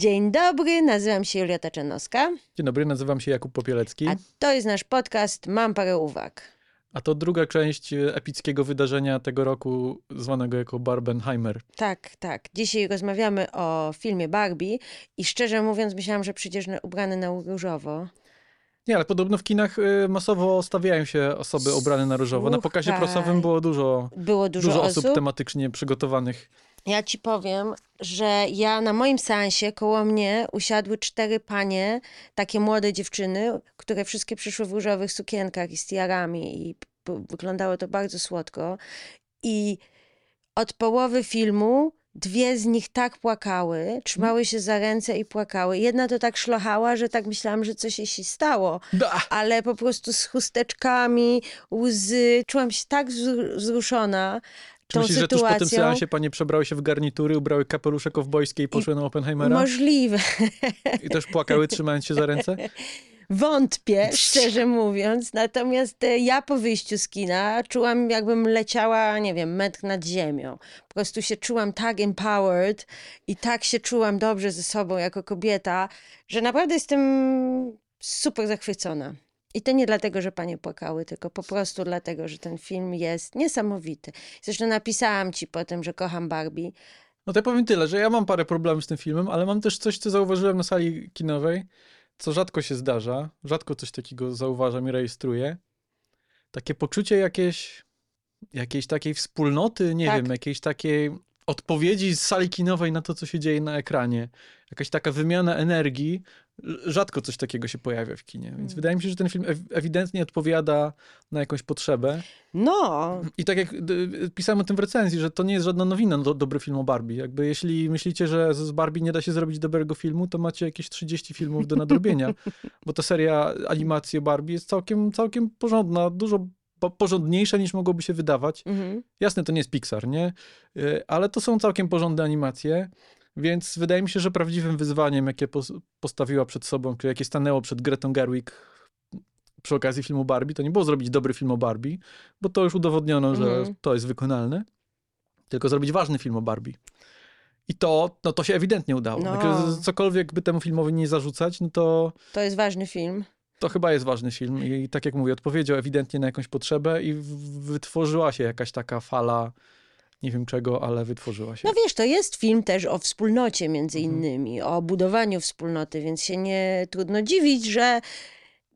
Dzień dobry, nazywam się Julia Taczanowska, Dzień dobry, nazywam się Jakub Popielecki, a to jest nasz podcast Mam parę uwag. a to druga część e, epickiego wydarzenia tego roku, zwanego jako Barbenheimer. Tak, tak. Dzisiaj rozmawiamy o filmie Barbie i szczerze mówiąc myślałam, że przyjdziesz ubrany na różowo. Nie, ale podobno w kinach e, masowo stawiają się osoby ubrane na różowo. Na pokazie Słuchaj. prasowym było dużo, Było dużo, dużo osób. osób tematycznie przygotowanych. Ja ci powiem, że ja na moim seansie koło mnie usiadły cztery panie, takie młode dziewczyny, które wszystkie przyszły w różowych sukienkach i z tiarami i wyglądało to bardzo słodko. I od połowy filmu dwie z nich tak płakały, trzymały się za ręce i płakały. Jedna to tak szlochała, że tak myślałam, że coś jej się stało. Da! Ale po prostu z chusteczkami, łzy. Czułam się tak wzru- wzruszona Czy myślisz, że tuż po tym seansie panie przebrały się w garnitury, ubrały kapelusze kowbojskie i poszły na Oppenheimera? Możliwe. I też płakały, trzymając się za ręce? Wątpię, szczerze mówiąc. Natomiast e, ja po wyjściu z kina czułam, jakbym leciała, nie wiem, metr nad ziemią. Po prostu się czułam tak empowered i tak się czułam dobrze ze sobą jako kobieta, że naprawdę jestem super zachwycona. I to nie dlatego, że panie płakały, tylko po prostu dlatego, że ten film jest niesamowity. Zresztą napisałam ci potem, że kocham Barbie. No to ja powiem tyle, że ja mam parę problemów z tym filmem, ale mam też coś, co zauważyłem na sali kinowej, co rzadko się zdarza. Rzadko coś takiego zauważam i rejestruję. Takie poczucie jakieś, jakiejś takiej wspólnoty, nie Tak. wiem, jakiejś takiej odpowiedzi z sali kinowej na to, co się dzieje na ekranie. Jakaś taka wymiana energii. Rzadko coś takiego się pojawia w kinie, więc Mm. wydaje mi się, że ten film ew- ewidentnie odpowiada na jakąś potrzebę. No, I tak jak pisałem o tym w recenzji, że to nie jest żadna nowina, do, dobry film o Barbie. Jakby jeśli myślicie, że z z Barbie nie da się zrobić dobrego filmu, to macie jakieś 30 filmów do nadrobienia, bo ta seria animacji o Barbie jest całkiem, całkiem porządna, dużo po- porządniejsza niż mogłoby się wydawać. mhm. Jasne, to nie jest Pixar, nie? Y, Ale to są całkiem porządne animacje, więc wydaje mi się, że prawdziwym wyzwaniem, jakie pos- postawiła przed sobą, jakie stanęło przed Gretą Gerwig przy okazji filmu Barbie, to nie było zrobić dobry film o Barbie, bo to już udowodniono, że Mhm. to jest wykonalne, tylko zrobić ważny film o Barbie. I to, no to się ewidentnie udało. No. Cokolwiek by temu filmowi nie zarzucać, no to, to jest ważny film. To chyba jest ważny film. I tak jak mówię, odpowiedział ewidentnie na jakąś potrzebę i wytworzyła się jakaś taka fala, nie wiem czego, ale wytworzyła się. No wiesz, to jest film też o wspólnocie między Mhm. innymi, o budowaniu wspólnoty, więc się nie trudno dziwić, że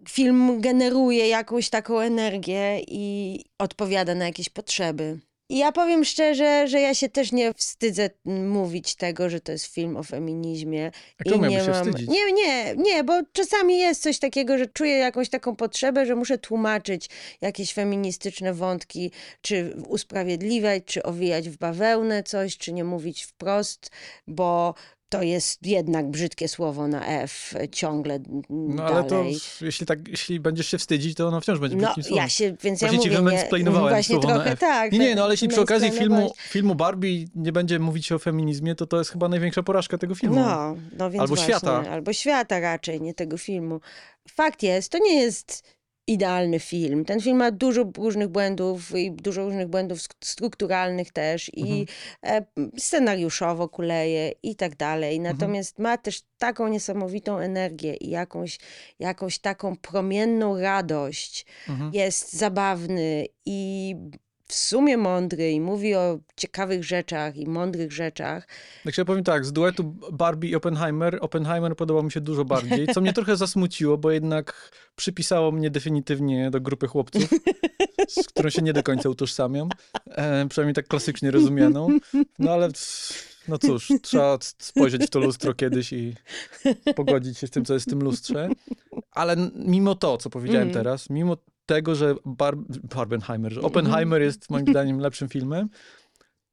film generuje jakąś taką energię i odpowiada na jakieś potrzeby. Ja powiem szczerze, że ja się też nie wstydzę mówić tego, że to jest film o feminizmie. A czemu nie się mam... wstydzić? Nie, nie, nie, bo czasami jest coś takiego, że czuję jakąś taką potrzebę, że muszę tłumaczyć jakieś feministyczne wątki, czy usprawiedliwiać, czy owijać w bawełnę coś, czy nie mówić wprost, bo to jest jednak brzydkie słowo na F ciągle No ale to, dalej. jeśli tak, jeśli będziesz się wstydzić, to ono wciąż będzie No, brzydkim słowem. ja się, więc ja Właśnie ci mówię, nie, właśnie słowo na trochę F. tak. Nie, nie, no ale jeśli przy okazji filmu, filmu Barbie nie będzie mówić o feminizmie, to to jest chyba największa porażka tego filmu. No, no więc Albo właśnie, świata. Albo świata raczej, nie tego filmu. Fakt jest, to nie jest idealny film. Ten film ma dużo różnych błędów i dużo różnych błędów strukturalnych też i Mhm. e, scenariuszowo kuleje i tak dalej. Mhm. Natomiast ma też taką niesamowitą energię i jakąś, jakąś taką promienną radość. Mhm. Jest zabawny i w sumie mądry i mówi o ciekawych rzeczach i mądrych rzeczach. Tak się powiem tak, z duetu Barbie i Oppenheimer, Oppenheimer podobał mi się dużo bardziej, co mnie trochę zasmuciło, bo jednak przypisało mnie definitywnie do grupy chłopców, z którą się nie do końca utożsamiam, e, przynajmniej tak klasycznie rozumianą. No ale no cóż, trzeba spojrzeć w to lustro kiedyś i pogodzić się z tym, co jest w tym lustrze. Ale mimo to, co powiedziałem Mhm. teraz, mimo tego, że Bar Barbenheimer, że Oppenheimer jest moim zdaniem lepszym filmem,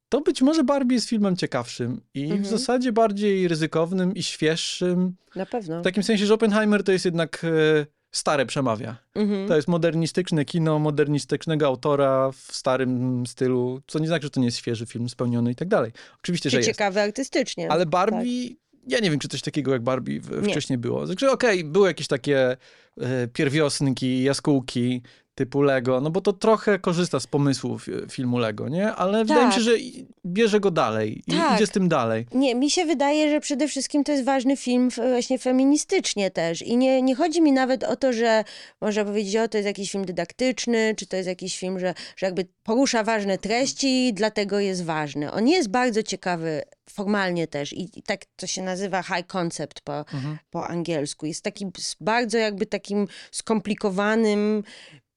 to być może Barbie jest filmem ciekawszym i Mhm. w zasadzie bardziej ryzykownym i świeższym. Na pewno. W takim sensie, że Oppenheimer to jest jednak e, stare przemawia. Mhm. To jest modernistyczne kino, modernistycznego autora w starym stylu, co nie znaczy, że to nie jest świeży film, spełniony i tak dalej. Oczywiście, że Czy jest. ciekawy artystycznie. Ale Barbie, ja nie wiem, czy coś takiego jak Barbie w, Nie. wcześniej było. Znaczy, okej, były jakieś takie e, pierwiosnki, jaskółki typu Lego, no bo to trochę korzysta z pomysłów e, filmu Lego, nie? Ale wydaje mi się, Tak. że bierze go dalej i Tak. idzie z tym dalej. Nie, mi się wydaje, że przede wszystkim to jest ważny film właśnie feministycznie też. I nie, nie chodzi mi nawet o to, że można powiedzieć, o to jest jakiś film dydaktyczny, czy to jest jakiś film, że, że jakby porusza ważne treści i dlatego jest ważny. On jest bardzo ciekawy formalnie też i, i tak to się nazywa high concept po, po angielsku. Jest taki bardzo jakby takim skomplikowanym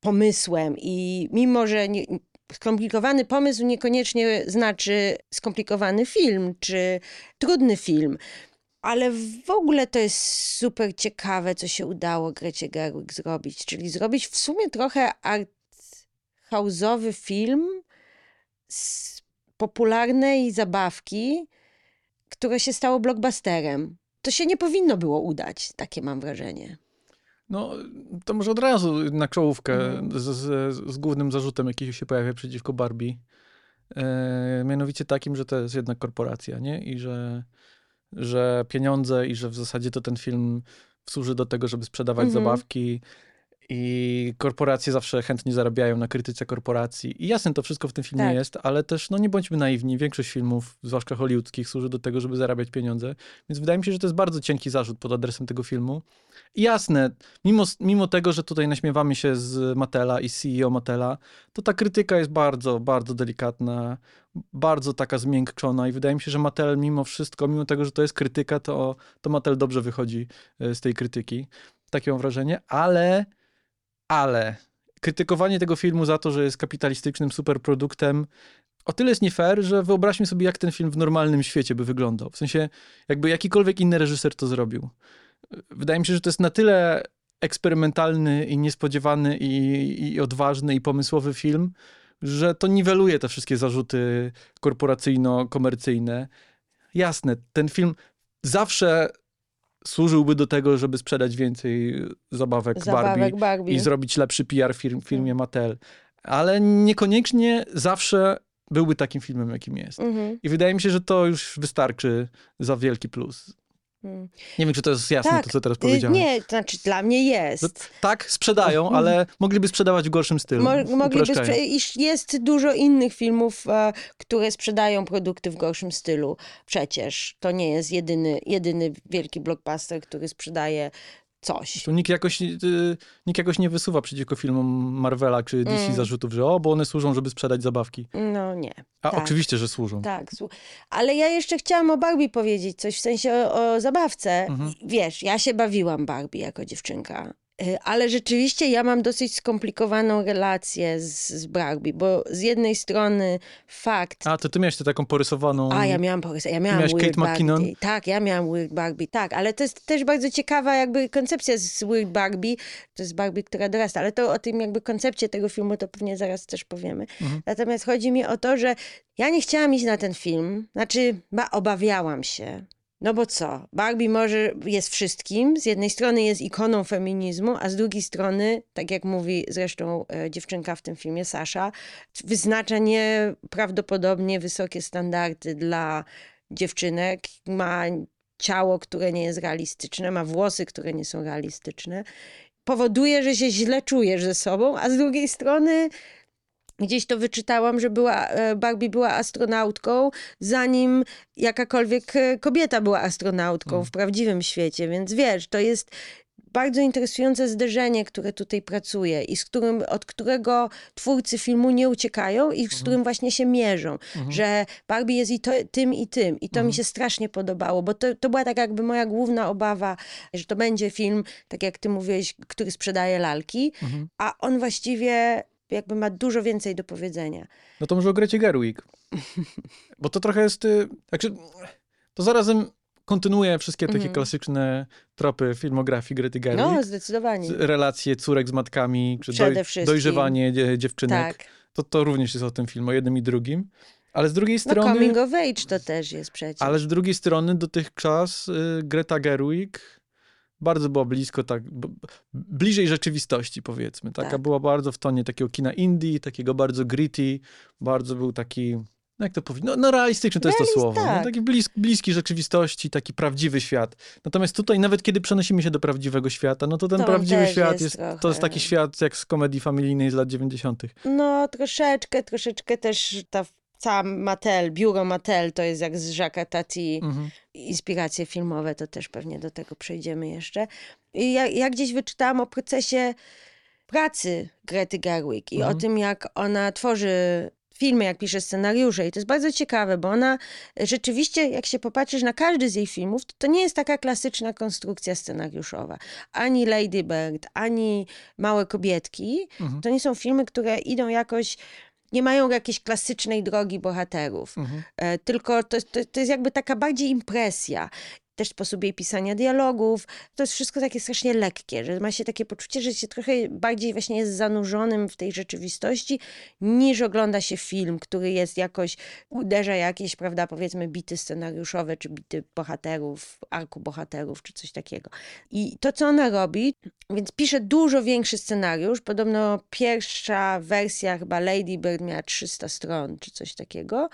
pomysłem i mimo, że nie, skomplikowany pomysł niekoniecznie znaczy skomplikowany film czy trudny film. Ale w ogóle to jest super ciekawe, co się udało Grecie Gerwig zrobić. Czyli zrobić w sumie trochę art house'owy film z popularnej zabawki, które się stało blockbusterem. To się nie powinno było udać, takie mam wrażenie. No, to może od razu na czołówkę Mhm. z, z, z głównym zarzutem, jaki się pojawia przeciwko Barbie. E, mianowicie takim, że to jest jednak korporacja, nie? I że, że pieniądze i że w zasadzie to ten film służy do tego, żeby sprzedawać Mhm. zabawki i korporacje zawsze chętnie zarabiają na krytyce korporacji. I jasne, to wszystko w tym filmie Tak. jest, ale też no nie bądźmy naiwni. Większość filmów, zwłaszcza hollywoodzkich, służy do tego, żeby zarabiać pieniądze. Więc wydaje mi się, że to jest bardzo cienki zarzut pod adresem tego filmu. I jasne, mimo, mimo tego, że tutaj naśmiewamy się z Matela i CEO Matela, to ta krytyka jest bardzo, bardzo delikatna, bardzo taka zmiękczona i wydaje mi się, że Mattel mimo wszystko, mimo tego, że to jest krytyka, to, to Mattel dobrze wychodzi e, z tej krytyki. Takie mam wrażenie, ale, ale krytykowanie tego filmu za to, że jest kapitalistycznym superproduktem, o tyle jest nie fair, że wyobraźmy sobie, jak ten film w normalnym świecie by wyglądał. W sensie, jakby jakikolwiek inny reżyser to zrobił. Wydaje mi się, że to jest na tyle eksperymentalny i niespodziewany i, i odważny i pomysłowy film, że to niweluje te wszystkie zarzuty korporacyjno-komercyjne. Jasne, ten film zawsze służyłby do tego, żeby sprzedać więcej zabawek, Zabawek Barbie, Barbie. i zrobić lepszy PR firm, firmie Mattel. Ale niekoniecznie zawsze byłby takim filmem, jakim jest. Mhm. I wydaje mi się, że to już wystarczy za wielki plus. Nie wiem, czy to jest jasne, Tak, to co teraz Y, powiedziałem. Nie, to znaczy dla mnie jest. No, tak, sprzedają, ale mogliby sprzedawać w gorszym stylu. Mo- mogliby sprze- iż jest dużo innych filmów, e, które sprzedają produkty w gorszym stylu. Przecież to nie jest jedyny, jedyny wielki blockbuster, który sprzedaje coś. Tu nikt jakoś, y, nikt jakoś nie wysuwa przeciwko filmom Marvela czy DC Mm. zarzutów, że o, bo one służą, żeby sprzedać zabawki. No nie. A Tak. oczywiście, że służą. Tak, ale ja jeszcze chciałam o Barbie powiedzieć coś, w sensie o, o zabawce. Mhm. Wiesz, ja się bawiłam Barbie jako dziewczynka. Y, Ale rzeczywiście ja mam dosyć skomplikowaną relację z, z Barbie, bo z jednej strony fakt, A, to ty miałeś tę taką porysowaną... A, ja miałam porys- ja miałam Weird Kate McKinnon? Barbie. Tak, ja miałam Weird Barbie, tak, ale to jest też bardzo ciekawa jakby koncepcja z Weird Barbie. To jest Barbie, która dorasta, ale to o tym jakby koncepcie tego filmu to pewnie zaraz też powiemy. Mhm. Natomiast chodzi mi o to, że ja nie chciałam iść na ten film, znaczy ba, obawiałam się. No bo co? Barbie może jest wszystkim. Z jednej strony jest ikoną feminizmu, a z drugiej strony, tak jak mówi zresztą e, dziewczynka w tym filmie, Sasza, wyznacza nieprawdopodobnie wysokie standardy dla dziewczynek. Ma ciało, które nie jest realistyczne, ma włosy, które nie są realistyczne. Powoduje, że się źle czujesz ze sobą, a z drugiej strony Gdzieś to wyczytałam, że była, e, Barbie była astronautką, zanim jakakolwiek e, kobieta była astronautką w prawdziwym świecie. Więc wiesz, to jest bardzo interesujące zderzenie, które tutaj pracuje i z którym, od którego twórcy filmu nie uciekają i z którym właśnie się mierzą. Że Barbie jest i to, tym, i tym. I to mi się strasznie podobało, bo to, to była tak jakby moja główna obawa, że to będzie film, tak jak ty mówiłeś, który sprzedaje lalki, Mhm. a on właściwie jakby ma dużo więcej do powiedzenia. No to może o Grecie Gerwig. Bo to trochę jest... y, Znaczy, to zarazem kontynuuje wszystkie takie Mhm. klasyczne tropy filmografii Grety Gerwig. No, zdecydowanie. Relacje córek z matkami, czy Przede doj, wszystkim. dojrzewanie dzie- dziewczynek. Tak. To, to również jest o tym film, o jednym i drugim. Ale z drugiej No strony... coming of age to też jest przecież. Ale z drugiej strony dotychczas y, Greta Gerwig bardzo była blisko, tak, bliżej rzeczywistości powiedzmy. Taka Tak. była bardzo w tonie takiego kina indie, takiego bardzo gritty, bardzo był taki no jak to powiedzieć, no, no realistyczny to jest to słowo, tak. nie? taki blis, bliski rzeczywistości, taki prawdziwy świat. Natomiast tutaj nawet kiedy przenosimy się do prawdziwego świata, no to ten To prawdziwy świat jest jest, to jest taki świat jak z komedii familijnej z lat 90. No, troszeczkę, troszeczkę też ta cała Mattel, biuro Mattel, to jest jak z Jacques'a Tati, Mhm. inspiracje filmowe, to też pewnie do tego przejdziemy jeszcze. I ja, ja gdzieś wyczytałam o procesie pracy Grety Gerwig i Mhm. o tym, jak ona tworzy filmy, jak pisze scenariusze. I to jest bardzo ciekawe, bo ona rzeczywiście, jak się popatrzysz na każdy z jej filmów, to, to nie jest taka klasyczna konstrukcja scenariuszowa. Ani Lady Bird, ani Małe Kobietki. Mhm. To nie są filmy, które idą jakoś, nie mają jakiejś klasycznej drogi bohaterów. Mhm. E, tylko to, to, to jest jakby taka bardziej impresja. Też sposób jej pisania dialogów. To jest wszystko takie strasznie lekkie, że ma się takie poczucie, że się trochę bardziej właśnie jest zanurzonym w tej rzeczywistości, niż ogląda się film, który jest jakoś, uderza jakieś, prawda, powiedzmy bity scenariuszowe, czy bity bohaterów, arku bohaterów, czy coś takiego. I to, co ona robi, więc pisze dużo większy scenariusz. Podobno pierwsza wersja chyba Lady Bird miała 300 stron, czy coś takiego.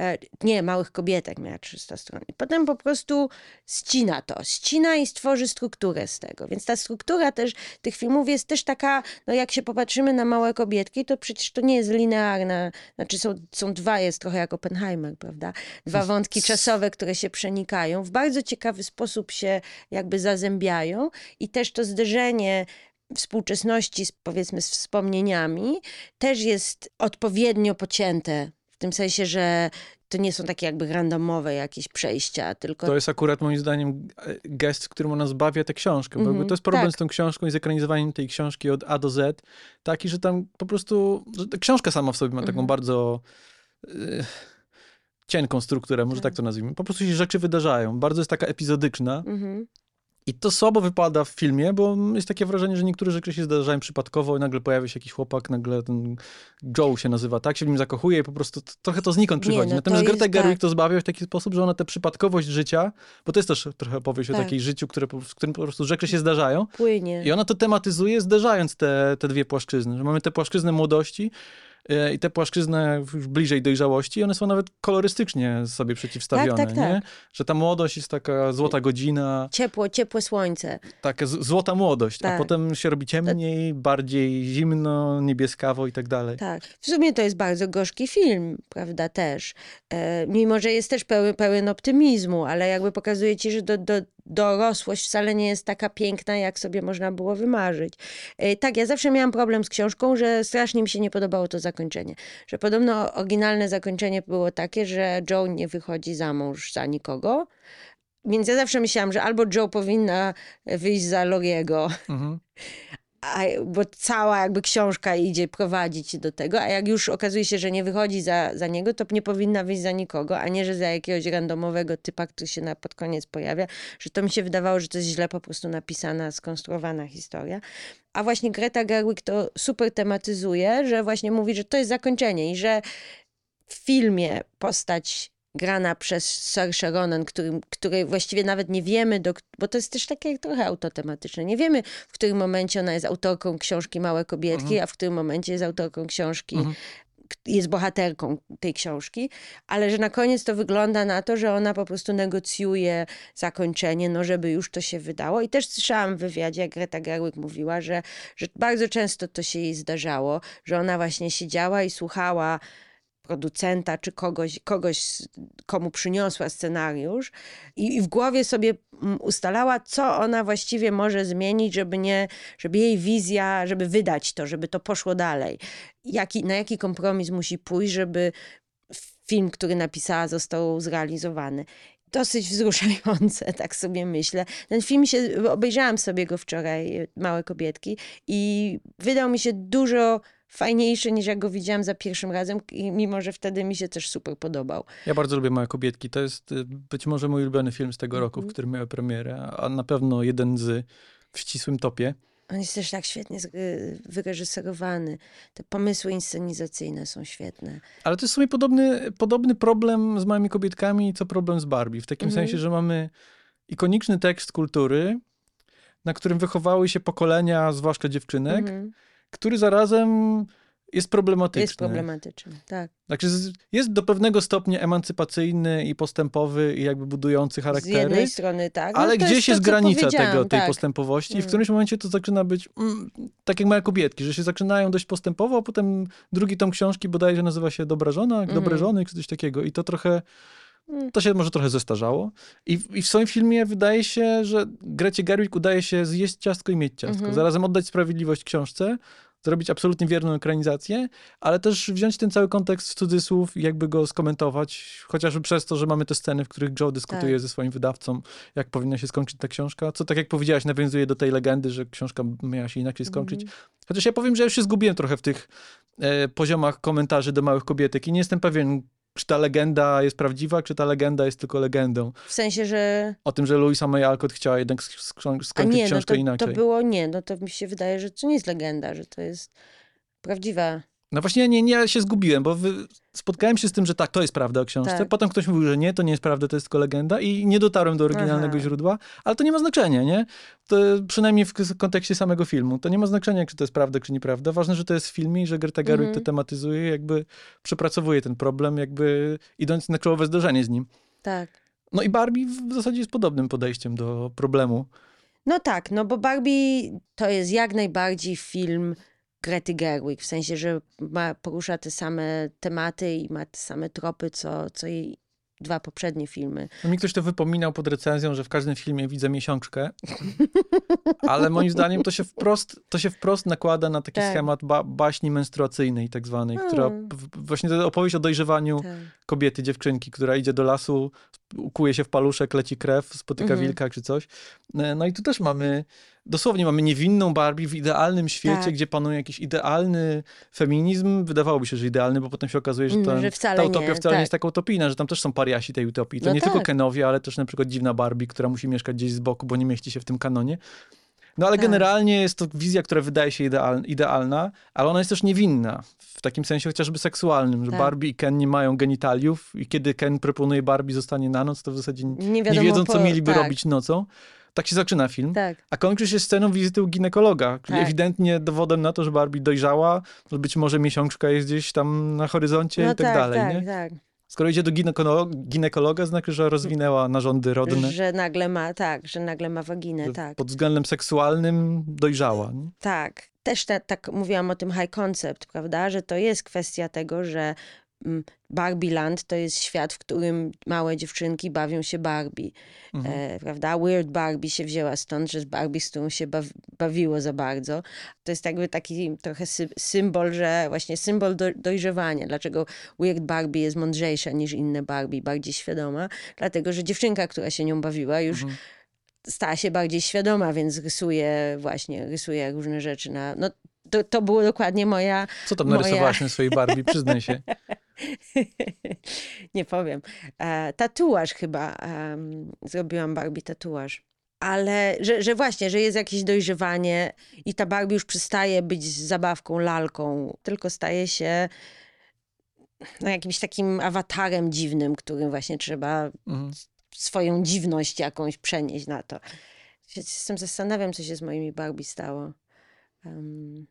E, nie, Małych Kobietek miała 300 stron. I potem po prostu ścina to. Ścina i stworzy strukturę z tego. Więc ta struktura też tych filmów jest też taka, no jak się popatrzymy na Małe Kobietki, to przecież to nie jest linearna. Znaczy są, są dwa, jest trochę jak Oppenheimer, prawda? Dwa wątki czasowe, które się przenikają. W bardzo ciekawy sposób się jakby zazębiają i też to zderzenie współczesności, z, powiedzmy, z wspomnieniami, też jest odpowiednio pocięte. W tym sensie, że to nie są takie jakby randomowe jakieś przejścia, tylko To jest akurat moim zdaniem e, gest, którym ona zbawia tę książkę, bo jakby Mhm, to jest problem tak. z tą książką i zekranizowaniem tej książki od A do Z, taki, że tam po prostu, książka sama w sobie ma taką Mhm. bardzo e, cienką strukturę, może tak to nazwijmy. Po prostu się rzeczy wydarzają, bardzo jest taka epizodyczna Mhm. I to słabo wypada w filmie, bo jest takie wrażenie, że niektóre rzeczy się zdarzają przypadkowo i nagle pojawia się jakiś chłopak, nagle ten Joe się nazywa, tak, się w nim zakochuje i po prostu t- trochę to znikąd Nie, przychodzi. no to Natomiast Greta Gerwig tak. to zbawia w taki sposób, że ona tę przypadkowość życia, bo to jest też trochę opowieść o Tak. takiej życiu, które, w którym po prostu rzeczy się zdarzają Płynie. i ona to tematyzuje, zderzając te, te dwie płaszczyzny, że mamy tę płaszczyznę młodości i tę płaszczyznę już bliżej dojrzałości one są nawet kolorystycznie sobie przeciwstawione, Tak, tak, tak. nie? Że ta młodość jest taka złota godzina, Ciepło, ciepłe słońce. taka z- złota młodość, a Tak. potem się robi ciemniej, bardziej zimno, niebieskawo i tak dalej. Tak. W sumie to jest bardzo gorzki film, prawda, też. E, mimo, że jest też pełen, pełen optymizmu, ale jakby pokazuje ci, że do, do, dorosłość wcale nie jest taka piękna, jak sobie można było wymarzyć. E, tak, ja zawsze miałam problem z książką, że strasznie mi się nie podobało to zakończenie. Że podobno oryginalne zakończenie było takie, że Joe nie wychodzi za mąż za nikogo. Więc ja zawsze myślałam, że albo Joe powinna wyjść za Loriego, Mhm. a, bo cała jakby książka idzie prowadzić do tego, a jak już okazuje się, że nie wychodzi za, za niego, to nie powinna wyjść za nikogo, a nie, że za jakiegoś randomowego typa, który się na pod koniec pojawia, że to mi się wydawało, że to jest źle po prostu napisana, skonstruowana historia. A właśnie Greta Gerwig to super tematyzuje, że właśnie mówi, że to jest zakończenie i że w filmie postać grana przez Saoirse Ronan, którym, której właściwie nawet nie wiemy, do, bo to jest też takie trochę autotematyczne. Nie wiemy, w którym momencie ona jest autorką książki Małe Kobietki, a w którym momencie jest autorką książki, Mhm. jest bohaterką tej książki, ale że na koniec to wygląda na to, że ona po prostu negocjuje zakończenie, no żeby już to się wydało. I też słyszałam w wywiadzie, jak Greta Gerwig mówiła, że, że bardzo często to się jej zdarzało, że ona właśnie siedziała i słuchała producenta czy kogoś, kogoś, komu przyniosła scenariusz i, i w głowie sobie mm, ustalała, co ona właściwie może zmienić, żeby nie, żeby jej wizja, żeby wydać to, żeby to poszło dalej. Jaki, na jaki kompromis musi pójść, żeby film, który napisała, został zrealizowany. Dosyć wzruszające, tak sobie myślę. Ten film się, obejrzałam sobie go wczoraj, Małe Kobietki i wydał mi się dużo fajniejszy niż jak go widziałam za pierwszym razem, i mimo że wtedy mi się też super podobał. Ja bardzo lubię Małe Kobietki. To jest y, być może mój ulubiony film z tego roku, w Mhm. którym miał premierę, a na pewno jeden z w ścisłym topie. On jest też tak świetnie y, wyreżyserowany. Te pomysły inscenizacyjne są świetne. Ale to jest w sumie podobny, podobny problem z Małymi Kobietkami, co problem z Barbie. W takim Mhm. sensie, że mamy ikoniczny tekst kultury, na którym wychowały się pokolenia, zwłaszcza dziewczynek, Mhm. Który zarazem jest problematyczny. Jest problematyczny, tak. Znaczy, z- jest do pewnego stopnia emancypacyjny i postępowy i jakby budujący Z charaktery. jednej strony tak. no Ale to gdzieś to, jest co granica tego, tej tak. postępowości i w Mm. którymś momencie to zaczyna być mm, tak jak małe kobietki, że się zaczynają dość postępowo, a potem drugi tom książki bodajże nazywa się Dobra żona, Dobre Mhm. żony, czy coś takiego i to trochę, Mm. to się może trochę zestarzało. I, w- I w swoim filmie wydaje się, że Grecie Gerwig udaje się zjeść ciastko i mieć ciastko. Mhm. Zarazem oddać sprawiedliwość książce, zrobić absolutnie wierną ekranizację, ale też wziąć ten cały kontekst w cudzysłów i jakby go skomentować, chociażby przez to, że mamy te sceny, w których Joe dyskutuje Tak. ze swoim wydawcą, jak powinna się skończyć ta książka, co tak jak powiedziałaś, nawiązuje do tej legendy, że książka miała się inaczej skończyć. Mhm. Chociaż ja powiem, że ja już się zgubiłem trochę w tych e, poziomach komentarzy do małych kobietek i nie jestem pewien, czy ta legenda jest prawdziwa, czy ta legenda jest tylko legendą. W sensie, że... O tym, że Louisa May Alcott chciała jednak sk- sk- A skończyć nie, no książkę to, inaczej. to było nie, no to mi się wydaje, że to nie jest legenda, że to jest prawdziwa. No właśnie ja nie, nie ja się zgubiłem, bo wy, spotkałem się z tym, że tak, to jest prawda o książce. Tak. Potem ktoś mówił, że nie, to nie jest prawda, to jest tylko legenda i nie dotarłem do oryginalnego Aha. źródła, ale to nie ma znaczenia, nie? To przynajmniej w kontekście samego filmu. To nie ma znaczenia, czy to jest prawda, czy nieprawda. Ważne, że to jest w filmie i że Greta Gerwig Mhm. to tematyzuje, jakby przepracowuje ten problem, jakby idąc na czołowe zderzenie z nim. Tak. No i Barbie w zasadzie jest podobnym podejściem do problemu. No tak, no bo Barbie to jest jak najbardziej film Grety Gerwig, w sensie, że ma, porusza te same tematy i ma te same tropy, co, co jej dwa poprzednie filmy. No mi ktoś to wypominał pod recenzją, że w każdym filmie widzę miesiączkę, ale moim zdaniem to się wprost, to się wprost nakłada na taki Tak. schemat ba baśni menstruacyjnej tak zwanej, która Mm. w- właśnie to opowieść o dojrzewaniu Tak. kobiety, dziewczynki, która idzie do lasu, ukuje się w paluszek, leci krew, spotyka Mhm. wilka czy coś. E, No i tu też mamy, dosłownie mamy niewinną Barbie w idealnym świecie, Tak. gdzie panuje jakiś idealny feminizm. Wydawałoby się, że idealny, bo potem się okazuje, że, Mm, ten, że wcale ta nie, utopia wcale nie tak. jest taka utopijna, że tam też są pariasi tej utopii. To No nie tylko tak. Kenowie, ale też na przykład dziwna Barbie, która musi mieszkać gdzieś z boku, bo nie mieści się w tym kanonie. No ale Tak. generalnie jest to wizja, która wydaje się ideal, idealna, ale ona jest też niewinna. W takim sensie chociażby seksualnym, że Tak. Barbie i Ken nie mają genitaliów i kiedy Ken proponuje Barbie zostanie na noc, to w zasadzie nie, Nie, wiedzą, co po- mieliby tak, robić nocą. Tak się zaczyna film. Tak, A kończy się sceną wizyty u ginekologa, czyli Tak. ewidentnie dowodem na to, że Barbie dojrzała, że być może miesiączka jest gdzieś tam na horyzoncie no i tak, tak, dalej. tak, nie? tak. Skoro idzie do ginekolo- ginekologa, znaczy, że rozwinęła narządy rodne. Że nagle ma, tak, że nagle ma waginę, tak. Pod względem seksualnym dojrzała. nie? Tak. Też ta, tak mówiłam o tym high concept, prawda? Że to jest kwestia tego, że Barbie Land to jest świat, w którym małe dziewczynki bawią się Barbie, Mhm. e, prawda? Weird Barbie się wzięła stąd, że z Barbie, z którą się baw, bawiło za bardzo. To jest jakby taki trochę sy, symbol, że właśnie symbol do, dojrzewania. Dlaczego Weird Barbie jest mądrzejsza niż inne Barbie, bardziej świadoma? Dlatego, że dziewczynka, która się nią bawiła, już Mhm. stała się bardziej świadoma, więc rysuje właśnie, rysuje różne rzeczy na... No, to, to było dokładnie moja... Co tam Moja- narysowałaś na swojej Barbie? Przyznaj się. nie powiem. E, tatuaż chyba. em, zrobiłam Barbie tatuaż. Ale, że, że właśnie, że jest jakieś dojrzewanie i ta Barbie już przestaje być zabawką, lalką, tylko staje się no, jakimś takim awatarem dziwnym, którym właśnie trzeba Mhm. swoją dziwność jakąś przenieść na to. Się z tym zastanawiam, co się z moimi Barbie stało. Em,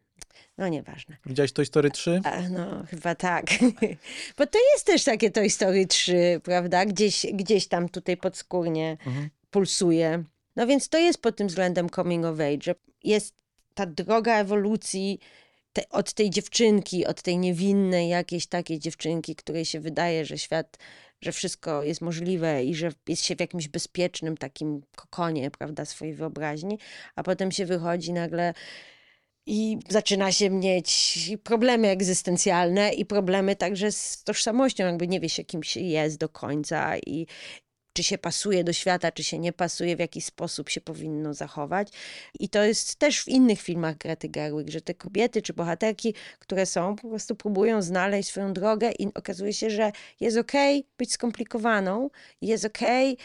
no nieważne. Widziałeś Toy Story 3? A, no, chyba tak. Bo to jest też takie Toy Story 3, prawda? Gdzieś, gdzieś tam tutaj podskórnie Mhm. pulsuje. No więc to jest pod tym względem coming of age, że jest ta droga ewolucji te, od tej dziewczynki, od tej niewinnej jakiejś takiej dziewczynki, której się wydaje, że świat, że wszystko jest możliwe i że jest się w jakimś bezpiecznym takim kokonie, prawda, swojej wyobraźni, a potem się wychodzi nagle i zaczyna się mieć problemy egzystencjalne i problemy także z tożsamością, jakby nie wie się, kim się jest do końca i czy się pasuje do świata, czy się nie pasuje, w jaki sposób się powinno zachować. I to jest też w innych filmach Grety Gerwig, że te kobiety czy bohaterki, które są, po prostu próbują znaleźć swoją drogę i okazuje się, że jest okej być skomplikowaną, jest okej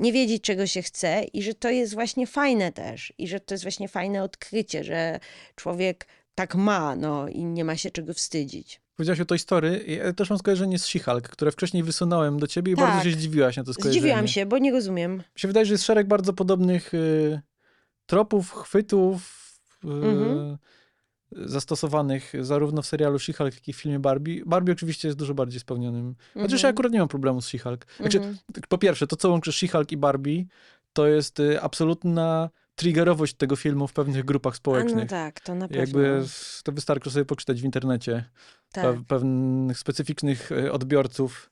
nie wiedzieć, czego się chce i że to jest właśnie fajne też i że to jest właśnie fajne odkrycie, że człowiek tak ma, no i nie ma się czego wstydzić. Powiedziałaś o Toy Story. Ja też mam skojarzenie z She-Hulk, które wcześniej wysunąłem do ciebie i Tak. bardzo się zdziwiłaś na to skojarzenie. Zdziwiłam się, bo nie rozumiem. Mi się wydaje, że jest szereg bardzo podobnych y, tropów, chwytów, y, Mhm. Zastosowanych zarówno w serialu She-Hulk, jak i w filmie Barbie. Barbie oczywiście jest dużo bardziej spełnionym. Chociaż Mhm. ja akurat nie mam problemu z She-Hulk. Znaczy, Mhm. po pierwsze, to co łączy She-Hulk i Barbie, to jest y, absolutna triggerowość tego filmu w pewnych grupach A społecznych. no tak, to na pewno. Jakby to wystarczy sobie poczytać w internecie tak, pe- pewnych specyficznych y, odbiorców,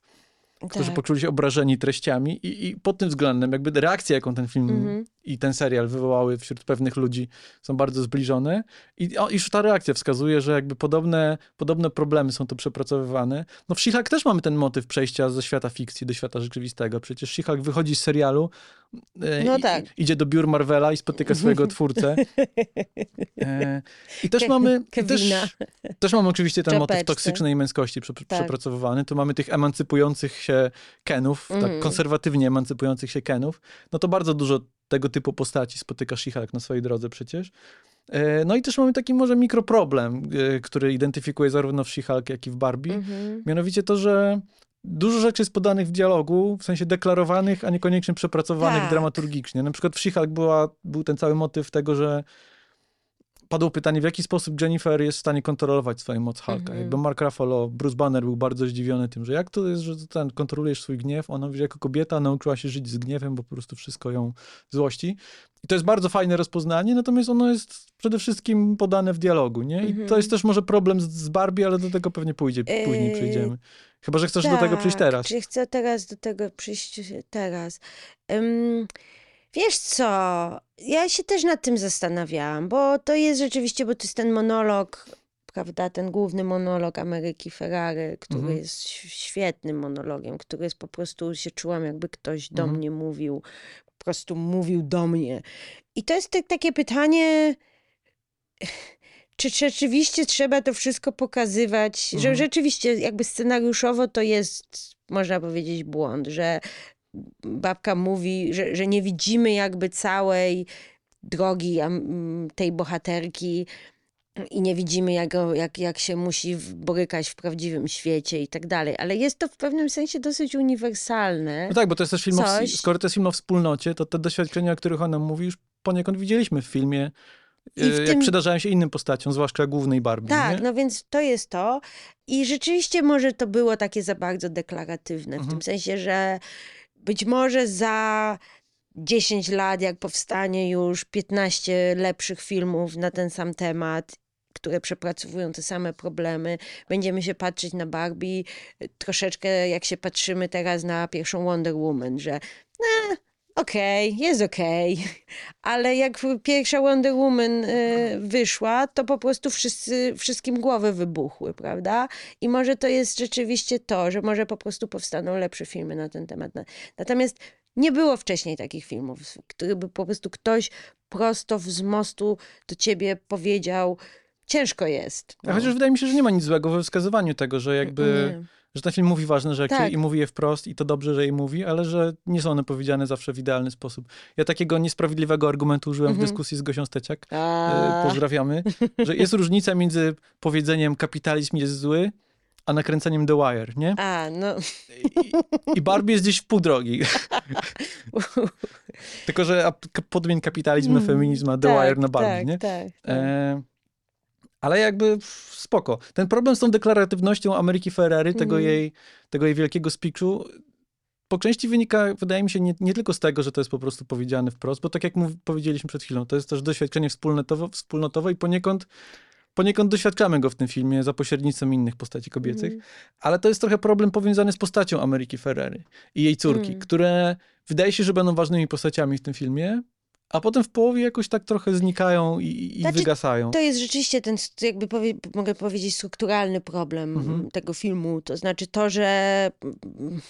którzy tak. poczuli się obrażeni treściami i, i pod tym względem jakby reakcja, jaką ten film Mhm. I ten serial wywołały wśród pewnych ludzi są bardzo zbliżone i o, już ta reakcja wskazuje, że jakby podobne, podobne problemy są tu przepracowywane. No w She-Hulk też mamy ten motyw przejścia ze świata fikcji do świata rzeczywistego. Przecież She-Hulk wychodzi z serialu e, No tak. i, idzie do biur Marvela i spotyka swojego twórcę. E, I też mamy też, też mamy oczywiście ten motyw Czapeczce. toksycznej męskości prze, Tak. przepracowywany. Tu mamy tych emancypujących się Kenów, tak Mhm. konserwatywnie emancypujących się Kenów. No to bardzo dużo tego typu postaci spotyka She-Hulk na swojej drodze przecież. E, No i też mamy taki może mikroproblem, e, który identyfikuje zarówno w She-Hulk, jak i w Barbie. Mhm. Mianowicie to, że dużo rzeczy jest podanych w dialogu, w sensie deklarowanych, a niekoniecznie przepracowanych Tak. dramaturgicznie. Na przykład w She-Hulk była, był ten cały motyw tego, że padło pytanie, w jaki sposób Jennifer jest w stanie kontrolować swoją moc Hulka. Mhm. Jakby Mark Ruffalo, Bruce Banner był bardzo zdziwiony tym, że jak to jest, że ten, kontrolujesz swój gniew. Ona mówi, że jako kobieta nauczyła się żyć z gniewem, bo po prostu wszystko ją złości. I to jest bardzo fajne rozpoznanie, natomiast ono jest przede wszystkim podane w dialogu, nie? I Mhm. to jest też może problem z, z Barbie, ale do tego pewnie pójdzie, później Yy, przejdziemy. Chyba, że chcesz do tego przyjść Tak, teraz. Czy chcę teraz do tego przyjść teraz? Ym, wiesz co, ja się też nad tym zastanawiałam, bo to jest rzeczywiście, bo to jest ten monolog, prawda, ten główny monolog Ameryki Ferrary, który Mhm. jest świetnym monologiem, który jest po prostu, się czułam jakby ktoś do Mhm. mnie mówił, po prostu mówił do mnie. I to jest tak, takie pytanie, czy rzeczywiście trzeba to wszystko pokazywać, że Mhm. rzeczywiście jakby scenariuszowo to jest, można powiedzieć, błąd, że babka mówi, że, że nie widzimy jakby całej drogi tej bohaterki i nie widzimy, jak, jak, jak się musi borykać w prawdziwym świecie i tak dalej. Ale jest to w pewnym sensie dosyć uniwersalne. No tak, bo to jest też film o, skoro to jest film o wspólnocie, to te doświadczenia, o których ona mówi, już poniekąd widzieliśmy w filmie, I w e, jak tym- przydarzają się innym postaciom, zwłaszcza głównej Barbie. Tak, nie? no więc to jest to. I rzeczywiście może to było takie za bardzo deklaratywne, w Mhm. tym sensie, że być może za 10 lat, jak powstanie już 15 lepszych filmów na ten sam temat, które przepracowują te same problemy, będziemy się patrzeć na Barbie troszeczkę jak się patrzymy teraz na pierwszą Wonder Woman, że eh, okej, jest okej, ale jak pierwsza Wonder Woman y, wyszła, to po prostu wszyscy, wszystkim głowy wybuchły, prawda? I może to jest rzeczywiście to, że może po prostu powstaną lepsze filmy na ten temat. Na- Natomiast nie było wcześniej takich filmów, który by po prostu ktoś prosto z mostu do ciebie powiedział, ciężko jest. A Chociaż wydaje mi się, że nie ma nic złego we wskazywaniu tego, że jakby, Nie. że ten film mówi ważne rzeczy Tak. i mówi je wprost i to dobrze, że je mówi, ale że nie są one powiedziane zawsze w idealny sposób. Ja takiego niesprawiedliwego argumentu użyłem w Mhm. dyskusji z Gosią Steciak, A, e, pozdrawiamy, że jest różnica między powiedzeniem kapitalizm jest zły, a nakręceniem The Wire, nie? a, no. I, I Barbie jest gdzieś w pół drogi. Tylko, że podmień kapitalizm na feminizm, a The tak, Wire na Barbie, tak, nie? Tak, tak. E, ale jakby spoko. Ten problem z tą deklaratywnością Ameryki Ferrari, tego, Mhm. jej, tego jej wielkiego speechu, po części wynika, wydaje mi się, nie, nie tylko z tego, że to jest po prostu powiedziane wprost, bo tak jak mów, powiedzieliśmy przed chwilą, to jest też doświadczenie wspólnotowe, wspólnotowe i poniekąd, poniekąd doświadczamy go w tym filmie za pośrednictwem innych postaci kobiecych, Mhm. ale to jest trochę problem powiązany z postacią Ameryki Ferrari i jej córki, Mm. które wydaje się, że będą ważnymi postaciami w tym filmie, a potem w połowie jakoś tak trochę znikają i, i Znaczy, wygasają. To jest rzeczywiście ten, jakby powie, mogę powiedzieć, strukturalny problem Mhm. tego filmu. To znaczy to, że mm,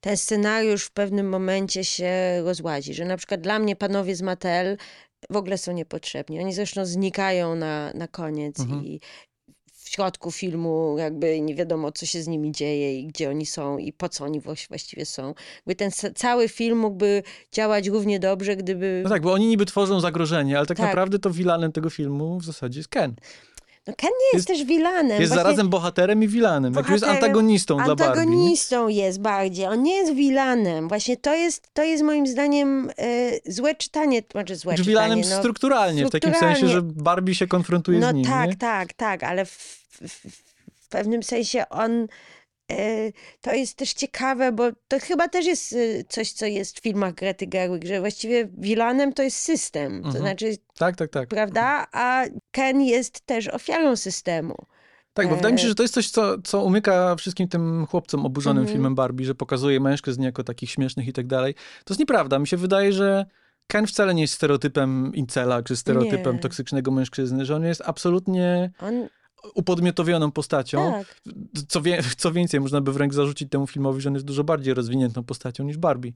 ten scenariusz w pewnym momencie się rozłazi. Że na przykład dla mnie panowie z Mattel w ogóle są niepotrzebni. Oni zresztą znikają na, na koniec Mhm. i w środku filmu jakby nie wiadomo, co się z nimi dzieje i gdzie oni są i po co oni właś- właściwie są. Jakby ten cały film mógłby działać równie dobrze, gdyby... No tak, bo oni niby tworzą zagrożenie, ale tak, Tak. naprawdę to wilanem tego filmu w zasadzie jest Ken. No Ken nie jest, też vilanem. Jest zarazem bohaterem i vilanem. Jakby jest bohaterem, antagonistą dla Barbie. Antagonistą jest bardziej. On nie jest vilanem. Właśnie to jest, to jest moim zdaniem e, złe czytanie. Znaczy złe Czy czytanie. vilanem no, strukturalnie, w takim sensie, strukturalnie. że Barbie się konfrontuje No z nim. tak, nie? tak, tak, ale w, w, pewnym sensie on. e, To jest też ciekawe, bo to chyba też jest e, coś, co jest w filmach Grety Gerwig, że właściwie vilanem to jest system. To Mhm. znaczy, Tak, tak, tak. prawda? A Ken jest też ofiarą systemu. Tak, bo wydaje mi się, E, że to jest coś, co, co umyka wszystkim tym chłopcom oburzonym Mhm. filmem Barbie, że pokazuje mężczyzn jako takich śmiesznych i tak dalej. To jest nieprawda. Mi się wydaje, że Ken wcale nie jest stereotypem incela, czy stereotypem Nie. toksycznego mężczyzny, że on jest absolutnie On, upodmiotowioną postacią. tak. Co, wie, co więcej, można by wręcz zarzucić temu filmowi, że on jest dużo bardziej rozwiniętą postacią niż Barbie.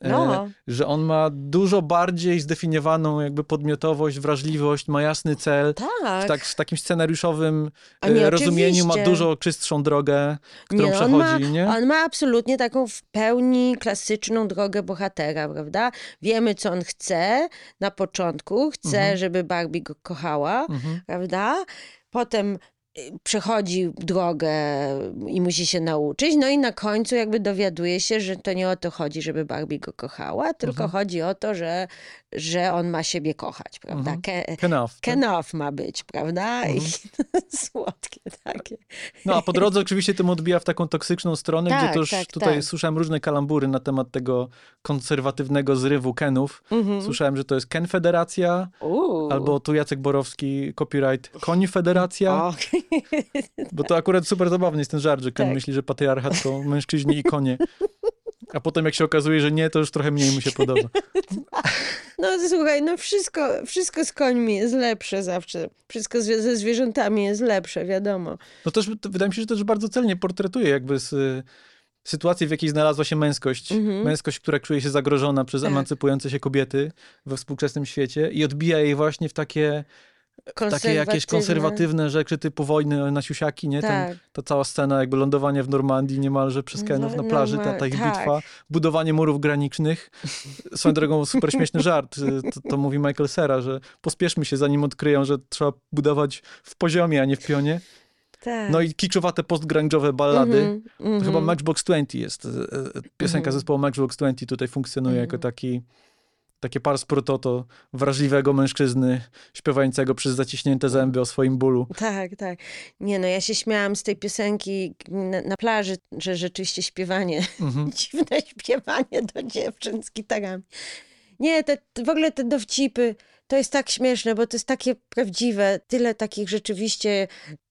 E, No. że on ma dużo bardziej zdefiniowaną jakby podmiotowość, wrażliwość, ma jasny cel. Tak. W, tak, w takim scenariuszowym nie, e, rozumieniu ma oczywiście. dużo czystszą drogę, którą Nie, on ma, przechodzi, nie? on ma absolutnie taką w pełni klasyczną drogę bohatera, prawda? Wiemy, co on chce na początku. Chce, Mhm. żeby Barbie go kochała, Mhm. prawda? Potem przechodzi drogę i musi się nauczyć, no i na końcu jakby dowiaduje się, że to nie o to chodzi, żeby Barbie go kochała, tylko Mhm. chodzi o to, że, że on ma siebie kochać, prawda? Mhm. Ke, Enough. tak? Kenough ma być, prawda? I Mhm. słodkie takie. No a po drodze oczywiście tym odbija w taką toksyczną stronę, Tak, gdzie już tak, tutaj tak. słyszałem różne kalambury na temat tego konserwatywnego zrywu Kenów. Mhm. Słyszałem, że to jest Ken Federacja, Uuu. albo tu Jacek Borowski, copyright Koń Federacja, O, bo to akurat super zabawny jest ten żart, że Ken Tak. myśli, że patriarchat to mężczyźni i konie. A potem jak się okazuje, że nie, to już trochę mniej mu się podoba. no słuchaj, no wszystko, wszystko z końmi jest lepsze zawsze. Wszystko z, ze zwierzętami jest lepsze, wiadomo. No też wydaje mi się, że też bardzo celnie portretuje jakby z sytuacji, w jakiej znalazła się męskość. Mhm. Męskość, która czuje się zagrożona przez Tak. emancypujące się kobiety we współczesnym świecie i odbija jej właśnie w takie, takie jakieś konserwatywne rzeczy typu wojny na siusiaki, nie? Ten, Tak. ta cała scena jakby lądowania w Normandii niemalże przez No, Kenów na plaży, ta, ta ich normal- bitwa, budowanie murów granicznych. Swoją drogą super śmieszny żart, y, to, to mówi Michael Cera, że pospieszmy się zanim odkryją, że trzeba budować w poziomie, a nie w pionie. Tak. No i kiczowate postgrunge'owe ballady. Mhm, To mhm. chyba Matchbox 20 jest. e, e, Piosenka Mhm. zespołu Matchbox 20 tutaj funkcjonuje jako Mhm. taki takie pars pro toto wrażliwego mężczyzny śpiewającego przez zaciśnięte zęby o swoim bólu. Tak, tak. Nie no, ja się śmiałam z tej piosenki na, na plaży, że rzeczywiście śpiewanie, Mhm. dziwne śpiewanie do dziewczyn z gitarami. Nie, te, w ogóle te dowcipy, to jest tak śmieszne, bo to jest takie prawdziwe, tyle takich rzeczywiście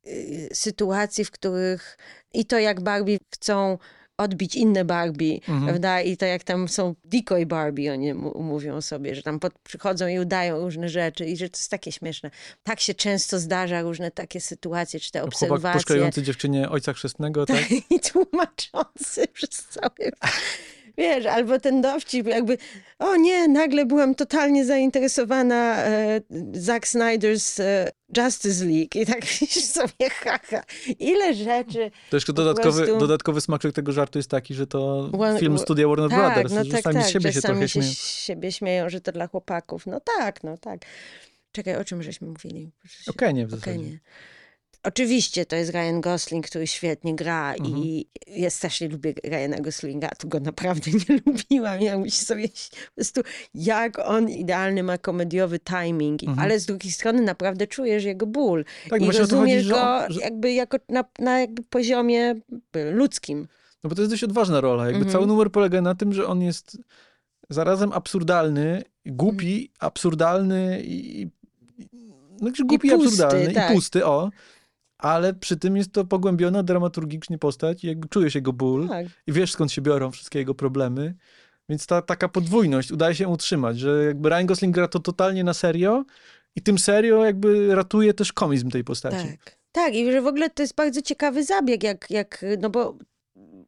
y, sytuacji, w których i to jak Barbie chcą odbić inne Barbie, Mhm. prawda? I to jak tam są decoy Barbie, oni mówią sobie, że tam pod, przychodzą i udają różne rzeczy i że to jest takie śmieszne. Tak się często zdarza różne takie sytuacje, czy te Chłopak obserwacje. puszczający dziewczynie ojca chrzestnego, tak? I tłumaczący przez cały... Wiesz, albo ten dowcip jakby, o nie, nagle byłam totalnie zainteresowana e, Zack Snyder's e, Justice League i tak myślisz sobie, haha, ile rzeczy. To jeszcze dodatkowy, prostu- dodatkowy smaczek tego żartu jest taki, że to One- film studia Warner tak, Brothers, no że tak, sami tak, z siebie że się sami trochę się śmieją. siebie śmieją, że to dla chłopaków. No tak, no tak. Czekaj, o czym żeśmy mówili? Okej, nie w zasadzie. Oczywiście to jest Ryan Gosling, który świetnie gra Mhm. i ja strasznie lubię Ryana Goslinga, a tu go naprawdę nie lubiłam. Ja muszę sobie po prostu, jak on idealny ma komediowy timing, Mhm. ale z drugiej strony naprawdę czujesz jego ból Tak, i chodzi, rozumiesz że, go że jakby jako na, na jakby poziomie ludzkim. No bo to jest dość odważna rola. Jakby Mhm. cały numer polega na tym, że on jest zarazem absurdalny, głupi, absurdalny i... No, głupi i, pusty, absurdalny tak. i pusty, o. Ale przy tym jest to pogłębiona dramaturgicznie postać i jakby czujesz jego ból Tak. i wiesz skąd się biorą wszystkie jego problemy. Więc ta taka podwójność udaje się utrzymać, że jakby Ryan Gosling gra to totalnie na serio i tym serio jakby ratuje też komizm tej postaci. Tak. Tak, i że w ogóle to jest bardzo ciekawy zabieg, jak, jak no bo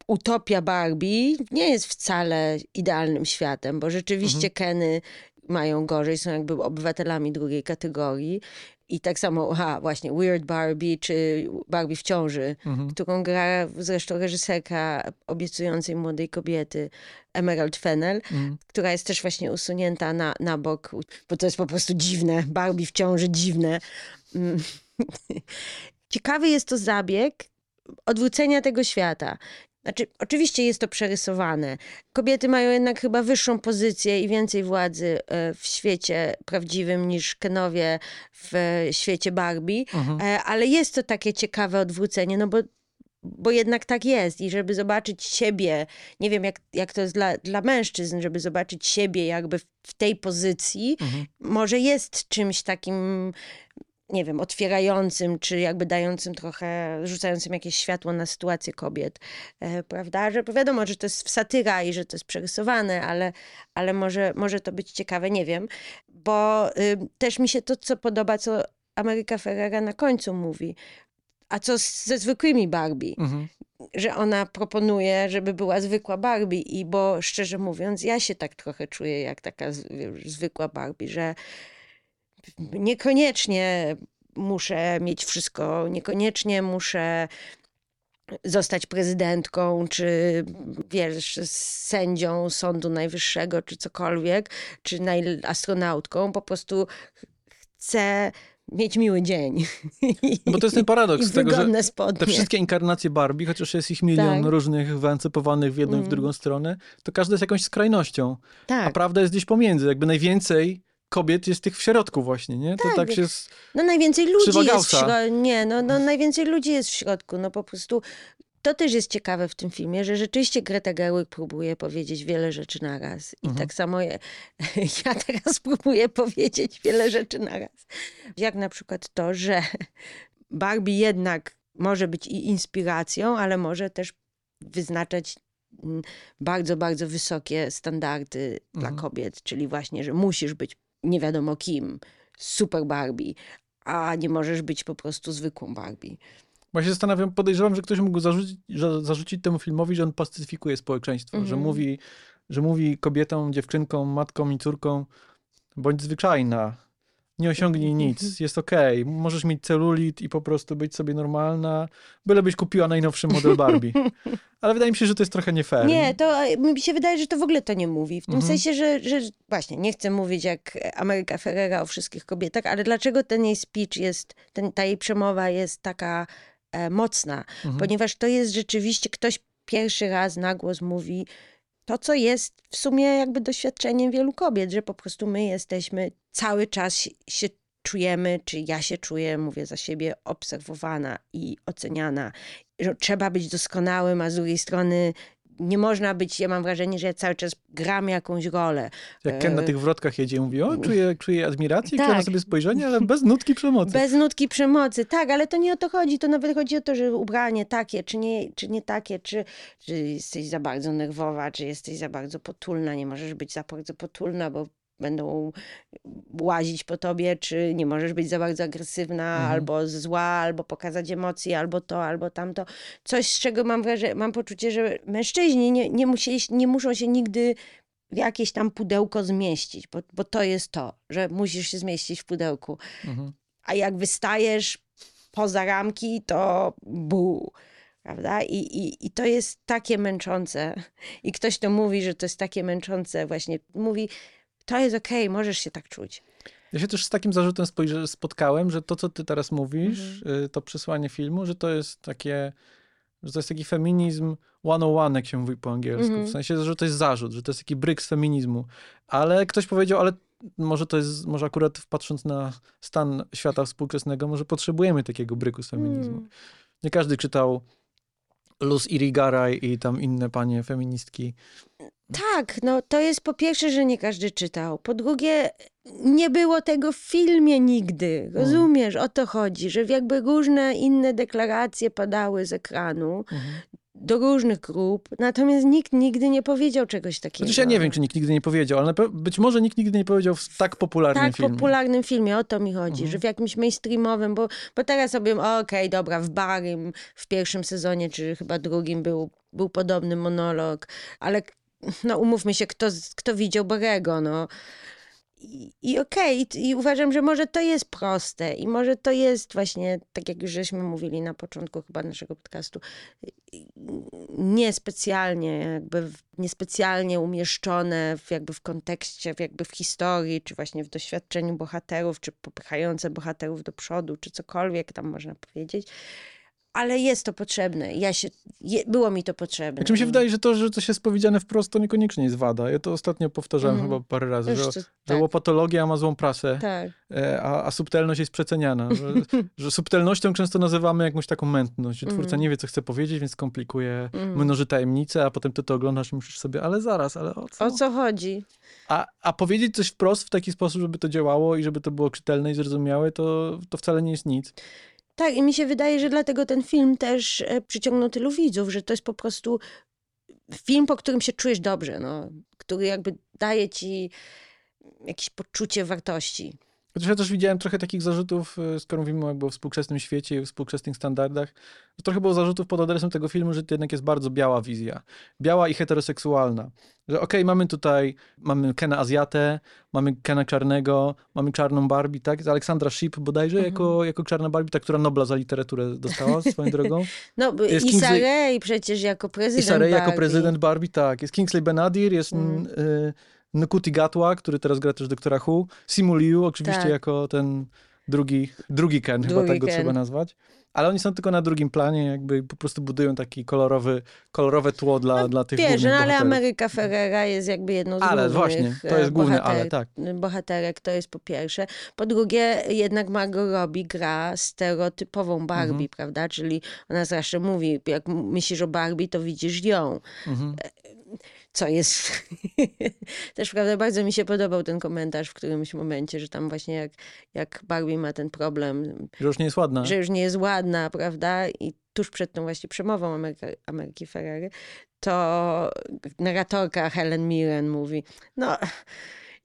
utopia Barbie nie jest wcale idealnym światem, bo rzeczywiście Keny mają gorzej, są jakby obywatelami drugiej kategorii. I tak samo, aha, właśnie Weird Barbie, czy Barbie w ciąży, Mhm. którą gra zresztą reżyserka obiecującej młodej kobiety Emerald Fennel, Mhm. która jest też właśnie usunięta na, na bok, bo to jest po prostu dziwne. Barbie w ciąży dziwne. Mm. Ciekawy jest to zabieg odwrócenia tego świata. Znaczy, oczywiście jest to przerysowane. Kobiety mają jednak chyba wyższą pozycję i więcej władzy e, w świecie prawdziwym niż Kenowie w świecie Barbie, Mhm. E, ale jest to takie ciekawe odwrócenie, no bo, bo jednak tak jest. I żeby zobaczyć siebie, nie wiem jak, jak to jest dla, dla mężczyzn, żeby zobaczyć siebie jakby w, w tej pozycji, Mhm. może jest czymś takim, nie wiem, otwierającym, czy jakby dającym trochę, rzucającym jakieś światło na sytuację kobiet, e, prawda? Że wiadomo, że to jest satyra i że to jest przerysowane, ale, ale może, może to być ciekawe, nie wiem. Bo y, też mi się to, co podoba, co Ameryka Ferrera na końcu mówi. A co z, ze zwykłymi Barbie? Mhm. że ona proponuje, żeby była zwykła Barbie i bo szczerze mówiąc, ja się tak trochę czuję jak taka z- zwykła Barbie, że niekoniecznie muszę mieć wszystko, niekoniecznie muszę zostać prezydentką, czy wiesz, sędzią Sądu Najwyższego, czy cokolwiek, czy astronautką, po prostu chcę mieć miły dzień. No bo to jest ten paradoks tego, że spodnie. te wszystkie inkarnacje Barbie, chociaż jest ich milion Tak. różnych wyancypowanych w jedną i w Mm. drugą stronę, to każda jest jakąś skrajnością. A tak. prawda jest gdzieś pomiędzy. Jakby najwięcej kobiet jest tych w środku właśnie, nie? To Tak. tak się... s- No najwięcej ludzi jest w środku. Nie, no, no najwięcej ludzi jest w środku. No po prostu to też jest ciekawe w tym filmie, że rzeczywiście Greta Gerwig próbuje powiedzieć wiele rzeczy naraz. I Mhm. tak samo ja, ja teraz próbuję powiedzieć wiele rzeczy naraz. Jak na przykład to, że Barbie jednak może być i inspiracją, ale może też wyznaczać bardzo, bardzo wysokie standardy dla Mhm. kobiet, czyli właśnie, że musisz być nie wiadomo kim, super Barbie, a nie możesz być po prostu zwykłą Barbie. Bo się zastanawiam, podejrzewam, że ktoś mógł zarzucić, że, zarzucić temu filmowi, że on pacyfikuje społeczeństwo, że, Mhm. mówi, że mówi kobietom, dziewczynkom, matkom i córkom, bądź zwyczajna, nie osiągnij Mhm. nic, jest okej, możesz mieć celulit i po prostu być sobie normalna, bylebyś kupiła najnowszy model Barbie. Ale wydaje mi się, że to jest trochę nie fair. Nie, to e, mi się wydaje, że to w ogóle to nie mówi. W tym Mhm. sensie, że, że właśnie nie chcę mówić jak Ameryka Ferrera o wszystkich kobietach, ale dlaczego ten jej speech jest, ten, ta jej przemowa jest taka e, mocna? Mhm. Ponieważ to jest rzeczywiście, ktoś pierwszy raz na głos mówi to, co jest w sumie jakby doświadczeniem wielu kobiet, że po prostu my jesteśmy cały czas się- czujemy, czy ja się czuję, mówię za siebie, obserwowana i oceniana. Że trzeba być doskonałym, a z drugiej strony nie można być, ja mam wrażenie, że ja cały czas gram jakąś rolę. Jak Ken na tych wrotkach jedzie i mówi, o, czuję, czuję admirację, Tak. na sobie spojrzenie, ale bez nutki przemocy. Bez nutki przemocy, tak, ale to nie o to chodzi. To nawet chodzi o to, że ubranie takie, czy nie, czy nie takie, czy, czy jesteś za bardzo nerwowa, czy jesteś za bardzo potulna. Nie możesz być za bardzo potulna, bo będą łazić po tobie, czy nie możesz być za bardzo agresywna, Mhm. albo zła, albo pokazać emocje, albo to, albo tamto. Coś, z czego mam wrażenie, mam poczucie, że mężczyźni nie, nie, musieli, nie muszą się nigdy w jakieś tam pudełko zmieścić, bo, bo to jest to, że musisz się zmieścić w pudełku Mhm. a jak wystajesz poza ramki, to bu. Prawda? I, i, I to jest takie męczące. I ktoś to mówi, że to jest takie męczące, właśnie mówi, to jest okej, możesz się tak czuć. Ja się też z takim zarzutem spotkałem, że to, co ty teraz mówisz, Mhm. y, to przesłanie filmu, że to jest takie, że to jest taki feminizm 101, jak się mówi po angielsku. Mhm. W sensie, że to jest zarzut, że to jest taki bryk z feminizmu. Ale ktoś powiedział, ale może to jest, może akurat patrząc na stan świata współczesnego, może potrzebujemy takiego bryku z feminizmu. Mm. Nie każdy czytał Luz Irigaray i tam inne panie feministki. Tak, no to jest po pierwsze, że nie każdy czytał. Po drugie, nie było tego w filmie nigdy. Rozumiesz, o to chodzi, że jakby różne inne deklaracje padały z ekranu Mhm. Do różnych grup, natomiast nikt nigdy nie powiedział czegoś takiego. Chociaż ja nie wiem, czy nikt nigdy nie powiedział, ale być może nikt nigdy nie powiedział w tak popularnym tak filmie. popularnym filmie, o to mi chodzi, Mhm. że w jakimś mainstreamowym, bo, bo teraz sobie, okej, dobra, w Barym w pierwszym sezonie, czy chyba drugim był, był podobny monolog, ale no umówmy się, kto, kto widział Barego, no. I, okej, okay. I, i uważam, że może to jest proste i może to jest właśnie, tak jak już żeśmy mówili na początku chyba naszego podcastu, niespecjalnie jakby, niespecjalnie umieszczone w, jakby w kontekście, w jakby w historii, czy właśnie w doświadczeniu bohaterów, czy popychające bohaterów do przodu, czy cokolwiek tam można powiedzieć ale jest to potrzebne. Ja się, je, było mi to potrzebne. Znaczy mi się wydaje, że to, że coś jest powiedziane wprost, to niekoniecznie jest wada. Ja to ostatnio powtarzałem mm. chyba parę razy, że, to, tak. że łopatologia ma złą prasę, tak. E, a, a, subtelność jest przeceniana. Że, że, subtelnością często nazywamy jakąś taką mętność, że twórca mm. nie wie, co chce powiedzieć, więc komplikuje, mm. mnoży tajemnice, a potem ty to oglądasz i myślisz sobie, ale zaraz, ale o co? O co chodzi? A, a powiedzieć coś wprost w taki sposób, żeby to działało i żeby to było czytelne i zrozumiałe, to, to wcale nie jest nic. Tak, i mi się wydaje, że dlatego ten film też e, przyciągnął tylu widzów, że to jest po prostu film, po którym się czujesz dobrze, no, który jakby daje ci jakieś poczucie wartości. Chociaż ja też widziałem trochę takich zarzutów, e, skoro mówimy jakby o współczesnym świecie i współczesnych standardach, że trochę było zarzutów pod adresem tego filmu, że to jednak jest bardzo biała wizja. Biała i heteroseksualna. Że okej, okay, mamy tutaj, mamy Kena Azjatę, mamy Kena Czarnego, mamy czarną Barbie, tak? Aleksandra Ship bodajże mhm. jako, jako czarna Barbie, ta, która Nobla za literaturę dostała swoją drogą. No, jest Issa Kingsley... Rae przecież jako prezydent Issa Rae jako prezydent Barbie, tak. Jest Kingsley Benadir, jest... Mm. Y Nkuti Gatwa, który teraz gra też doktora Hu, Simu Liu, oczywiście tak. jako ten drugi, drugi Ken, drugi chyba tak go Ken. trzeba nazwać. Ale oni są tylko na drugim planie, jakby po prostu budują taki kolorowy, kolorowe tło dla, no, dla tych wiesz, no, ale Ameryka Ferrera jest jakby jedną z ale, właśnie, to jest główny ale, tak. bohaterek, to jest po pierwsze. Po drugie, jednak Margot Robbie gra stereotypową Barbie, mhm. prawda? Czyli ona zawsze mówi, jak myślisz o Barbie, to widzisz ją. Mhm co jest też, prawda, bardzo mi się podobał ten komentarz w którymś momencie, że tam właśnie jak, jak Barbie ma ten problem. Że już nie jest ładna. Że już nie jest ładna, prawda? I tuż przed tą właśnie przemową Ameryka, Ameryki Ferrari, to narratorka Helen Mirren mówi, no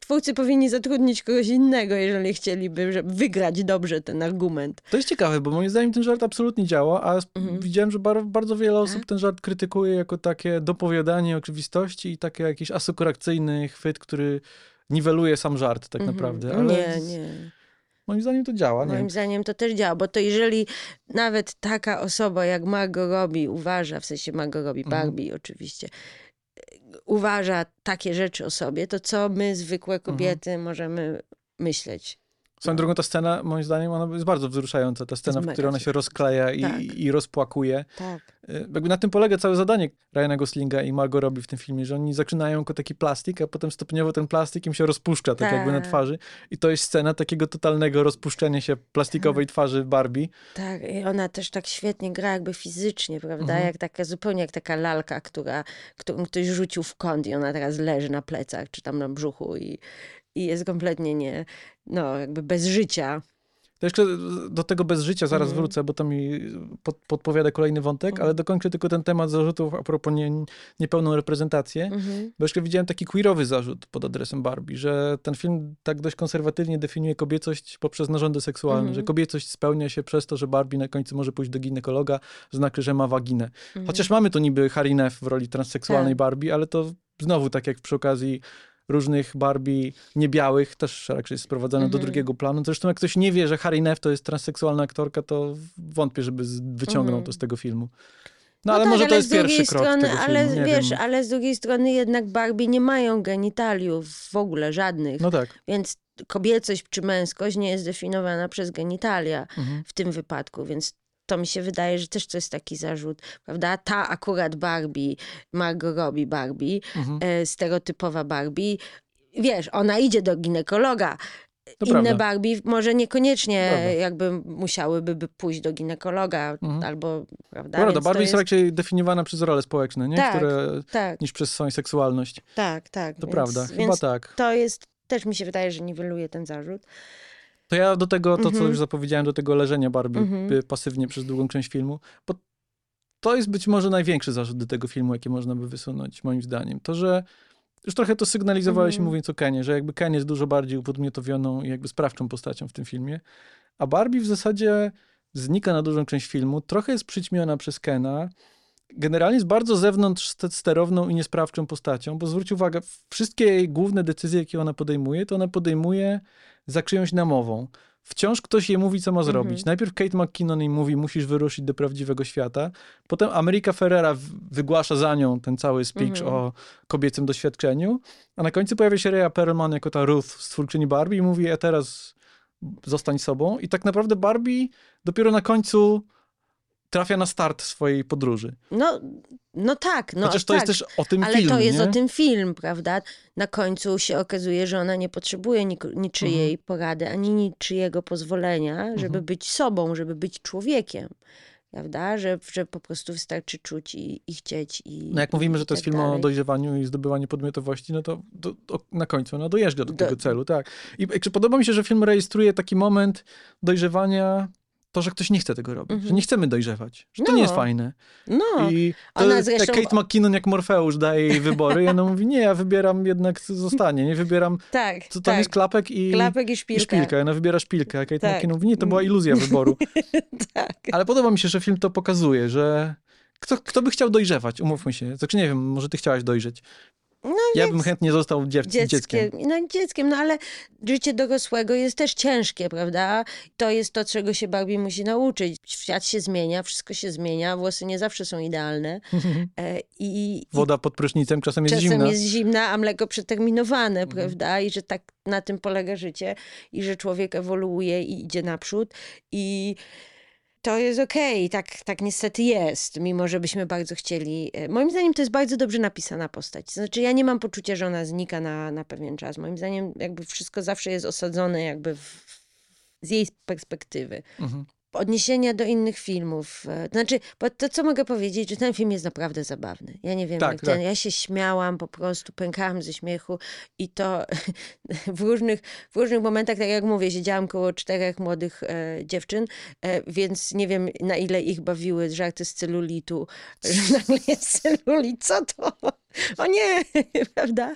twórcy powinni zatrudnić kogoś innego, jeżeli chcieliby żeby wygrać dobrze ten argument. To jest ciekawe, bo moim zdaniem ten żart absolutnie działa, a mhm. widziałem, że bar bardzo wiele osób tak. ten żart krytykuje jako takie dopowiadanie oczywistości i taki jakiś asekuracyjny chwyt, który niweluje sam żart tak mhm. naprawdę. Ale nie, nie. Moim zdaniem to działa. Moim nie? zdaniem to też działa, bo to jeżeli nawet taka osoba jak Margot Robbie uważa, w sensie Margot Robbie, mhm. Barbie mhm. oczywiście, uważa takie rzeczy o sobie, to co my, zwykłe kobiety, mhm. możemy myśleć? Swoją drogą ta scena, moim zdaniem, ona jest bardzo wzruszająca. Ta scena, w której ona się rozkleja i, tak. i rozpłakuje. Tak. Y, jakby na tym polega całe zadanie Ryana Goslinga i Margot Robbie w tym filmie, że oni zaczynają jako taki plastik, a potem stopniowo ten plastik im się rozpuszcza, tak, tak. jakby na twarzy. I to jest scena takiego totalnego rozpuszczenia się plastikowej tak. twarzy Barbie. Tak, i ona też tak świetnie gra jakby fizycznie, prawda? Mhm. Jak taka, zupełnie jak taka lalka, która, którą ktoś rzucił w kąt i ona teraz leży na plecach, czy tam na brzuchu i, i jest kompletnie nie, no jakby bez życia. To jeszcze do tego bez życia zaraz mm. wrócę, bo to mi pod, podpowiada kolejny wątek, mm. ale dokończę tylko ten temat zarzutów a propos nie, niepełną reprezentację. Mm -hmm. Bo jeszcze widziałem taki queerowy zarzut pod adresem Barbie, że ten film tak dość konserwatywnie definiuje kobiecość poprzez narządy seksualne, mm -hmm. że kobiecość spełnia się przez to, że Barbie na końcu może pójść do ginekologa, znaczy, że ma waginę. -hmm. Chociaż mamy tu niby Harry Neff w roli transseksualnej tak. Barbie, ale to znowu tak jak przy okazji różnych Barbie niebiałych też raczej sprowadzano do mhm. drugiego planu. Zresztą jak ktoś nie wie, że Harry Neff to jest transseksualna aktorka, to wątpię, żeby wyciągnął mhm. to z tego filmu. No, no ale tak, może to jest pierwszy strony, krok Ale filmu, wiesz, wiem. ale z drugiej strony jednak Barbie nie mają genitaliów w ogóle żadnych. No tak. Więc kobiecość czy męskość nie jest definiowana przez genitalia mhm. w tym wypadku, więc to mi się wydaje, że też to jest taki zarzut, prawda? Ta akurat Barbie, Margot Robbie Barbie, mhm. e, stereotypowa Barbie, wiesz, ona idzie do ginekologa, to Inne prawda. Barbie może niekoniecznie prawda. jakby musiałyby pójść do ginekologa mhm. albo, prawda? Prawda, Barbie jest raczej definiowana przez role społeczne, nie? Tak, Które, tak. niż przez swoją seksualność. Tak, tak. To więc, prawda, chyba tak. To jest, też mi się wydaje, że niweluje ten zarzut. To ja do tego, to co mhm. już zapowiedziałem, do tego leżenia Barbie mhm. pasywnie przez długą część filmu, bo to jest być może największy zarzut do tego filmu, jaki można by wysunąć, moim zdaniem. To, że już trochę to sygnalizowaliśmy mm. mówiąc o Kenie, że jakby Ken jest dużo bardziej upodmiotowioną i jakby sprawczą postacią w tym filmie, a Barbie w zasadzie znika na dużą część filmu, trochę jest przyćmiona przez Kena generalnie jest bardzo zewnątrz ste- sterowną i niesprawczą postacią, bo zwróć uwagę, wszystkie jej główne decyzje, jakie ona podejmuje, to ona podejmuje za czyjąś namową. Wciąż ktoś jej mówi, co ma zrobić. Mhm. Najpierw Kate McKinnon jej mówi, musisz wyruszyć do prawdziwego świata. Potem America Ferrera wygłasza za nią ten cały speech Mhm. o kobiecym doświadczeniu. A na końcu pojawia się Rhea Perlman jako ta Ruth, stwórczyni Barbie i mówi, a teraz zostań sobą. I tak naprawdę Barbie dopiero na końcu trafia na start swojej podróży. No, no tak, no Chociaż to tak. jest też o tym Ale film, to jest nie? o tym film, prawda? Na końcu się okazuje, że ona nie potrzebuje niczyjej Mhm. porady, ani niczyjego pozwolenia, żeby być sobą, żeby być człowiekiem. Prawda? Że, że po prostu wystarczy czuć i, i chcieć. I, No jak mówimy, i że to jest tak film o dalej. dojrzewaniu i zdobywaniu podmiotowości, no to, na końcu ona dojeżdża do, Do- tego celu, tak. I podoba mi się, że film rejestruje taki moment dojrzewania, to, że ktoś nie chce tego robić, że Mhm. nie chcemy dojrzewać, że to nie jest No. fajne. No, I to ona zresztą- Kate McKinnon jak Morfeusz daje jej wybory i ona mówi, nie, ja wybieram jednak zostanie, nie wybieram, tak, co tam tak. jest klapek i, Klapek i i szpilka. szpilka. I Ona wybiera szpilkę, a Kate Tak. McKinnon mówi, nie, to była iluzja wyboru. tak. Ale podoba mi się, że film to pokazuje, że kto, kto by chciał dojrzewać, umówmy się. Znaczy nie wiem, może ty chciałaś dojrzeć. No, ja bym chętnie został dziew- dzieckiem. dzieckiem. No dzieckiem, no ale życie dorosłego jest też ciężkie, prawda? To jest to, czego się Barbie musi nauczyć. Świat się zmienia, wszystko się zmienia, włosy nie zawsze są idealne. E, I, Woda pod prysznicem czasem jest czasem zimna. jest zimna, a mleko przeterminowane, Mhm. prawda? I że tak na tym polega życie i że człowiek ewoluuje i idzie naprzód. I to jest okej, tak, tak niestety jest, mimo że byśmy bardzo chcieli. e, Moim zdaniem to jest bardzo dobrze napisana postać. Znaczy, ja nie mam poczucia, że ona znika na, na pewien czas. Moim zdaniem, jakby wszystko zawsze jest osadzone, jakby w, z jej perspektywy. Mhm. Odniesienia do innych filmów. e, Znaczy, to co mogę powiedzieć, że ten film jest naprawdę zabawny. Ja nie wiem, Tak, jak ten, tak. ja się śmiałam, po prostu pękałam ze śmiechu i to w różnych, w różnych momentach, tak jak mówię, siedziałam koło czterech młodych e, dziewczyn, e, więc nie wiem na ile ich bawiły żarty z celulitu, że nagle jest celulit, co to? O nie, prawda?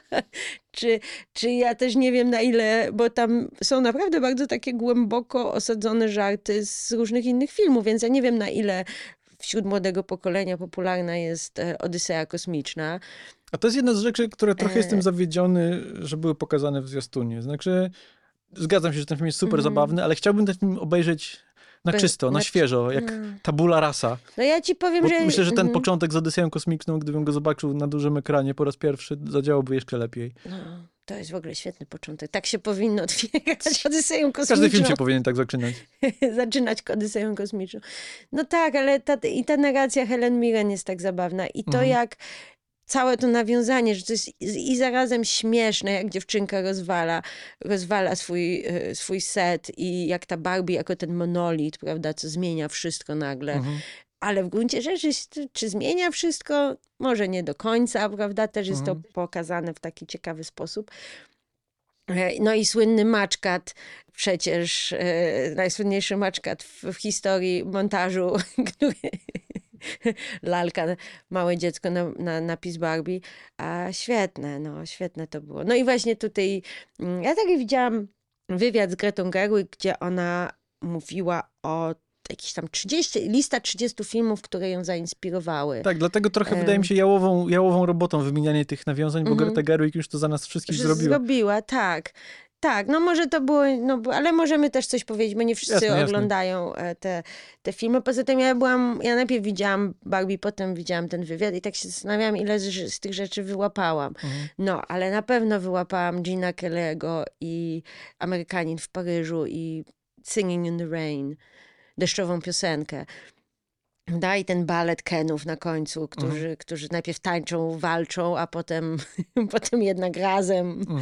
Czy, czy ja też nie wiem na ile, bo tam są naprawdę bardzo takie głęboko osadzone żarty z różnych innych filmów, więc ja nie wiem na ile wśród młodego pokolenia popularna jest e, Odyseja Kosmiczna. A to jest jedna z rzeczy, które trochę E. jestem zawiedziony, że były pokazane w zwiastunie. Znaczy, zgadzam się, że ten film jest super Mhm. zabawny, ale chciałbym ten film obejrzeć na czysto, na na- świeżo, jak Mm. tabula rasa. No ja ci powiem, Bo że... myślę, że ten Mhm. początek z Odyseją Kosmiczną, gdybym go zobaczył na dużym ekranie po raz pierwszy, zadziałałby jeszcze lepiej. No, to jest w ogóle świetny początek. Tak się powinno otwierać Odyseją Kosmiczną. Każdy film się powinien tak zaczynać. zaczynać Odyseją Kosmiczną. No tak, ale ta, i ta narracja Helen Mirren jest tak zabawna. I to Mhm. jak całe to nawiązanie, że to jest i zarazem śmieszne, jak dziewczynka rozwala, rozwala swój, e, swój set i jak ta Barbie jako ten monolit, prawda, co zmienia wszystko nagle. Mhm. Ale w gruncie rzeczy, czy- czy zmienia wszystko? Może nie do końca, prawda? Też jest Mhm. to pokazane w taki ciekawy sposób. E, No i słynny maczkat, przecież e, najsłynniejszy maczkat w, w historii montażu, który lalka, małe dziecko na, na napis Barbie, a świetne, no świetne to było. No i właśnie tutaj, mm, ja taki widziałam wywiad z Gretą Gerwig, gdzie ona mówiła o jakiś tam 30, lista 30 filmów, które ją zainspirowały. Tak, dlatego trochę Em. wydaje mi się jałową, jałową robotą wymienianie tych nawiązań, bo Mhm. Greta Gerwig już to za nas wszystkich zrobiła. Zrobiła, tak. Tak, no może to było, no, ale możemy też coś powiedzieć, bo nie wszyscy Jasne, jasne. oglądają e, te, te filmy. Poza tym ja byłam, ja najpierw widziałam Barbie, potem widziałam ten wywiad i tak się zastanawiałam, ile z, z tych rzeczy wyłapałam. Mhm. No, ale na pewno wyłapałam Gina Kelly'ego i Amerykanin w Paryżu i Singing in the Rain, deszczową piosenkę. Da, i ten balet Kenów na końcu, którzy, Mhm. którzy najpierw tańczą, walczą, a potem, potem jednak razem. Mhm.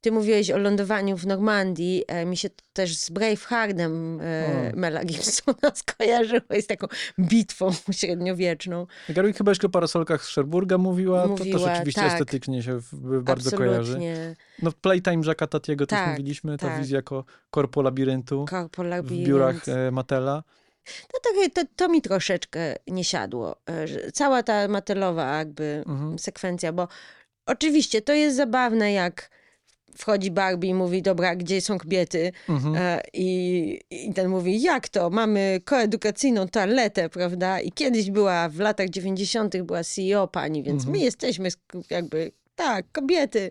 Ty mówiłeś o lądowaniu w Normandii. E, mi się to też z Braveheartem e, O. Mela Gibsona skojarzyło. Jest taką bitwą średniowieczną. Gerwig chyba jeszcze o parasolkach z Szerburga mówiła, to Mówiła, też oczywiście tak. estetycznie się w- bardzo kojarzy. Absolutnie. No Playtime Jacques'a Tatiego też Tak, mówiliśmy, ta tak. wizja jako korpo labiryntu Korpo w Labyrinth. biurach e, Matela. No to, to, to mi troszeczkę nie siadło. e, Cała ta matelowa jakby Mhm. sekwencja, bo oczywiście to jest zabawne, jak wchodzi Barbie i mówi, dobra, gdzie są kobiety? Mhm. E, I, I ten mówi, jak to? Mamy koedukacyjną toaletę, prawda? I kiedyś była, w latach 90. była CEO pani, więc Mhm. my jesteśmy jakby, tak, kobiety.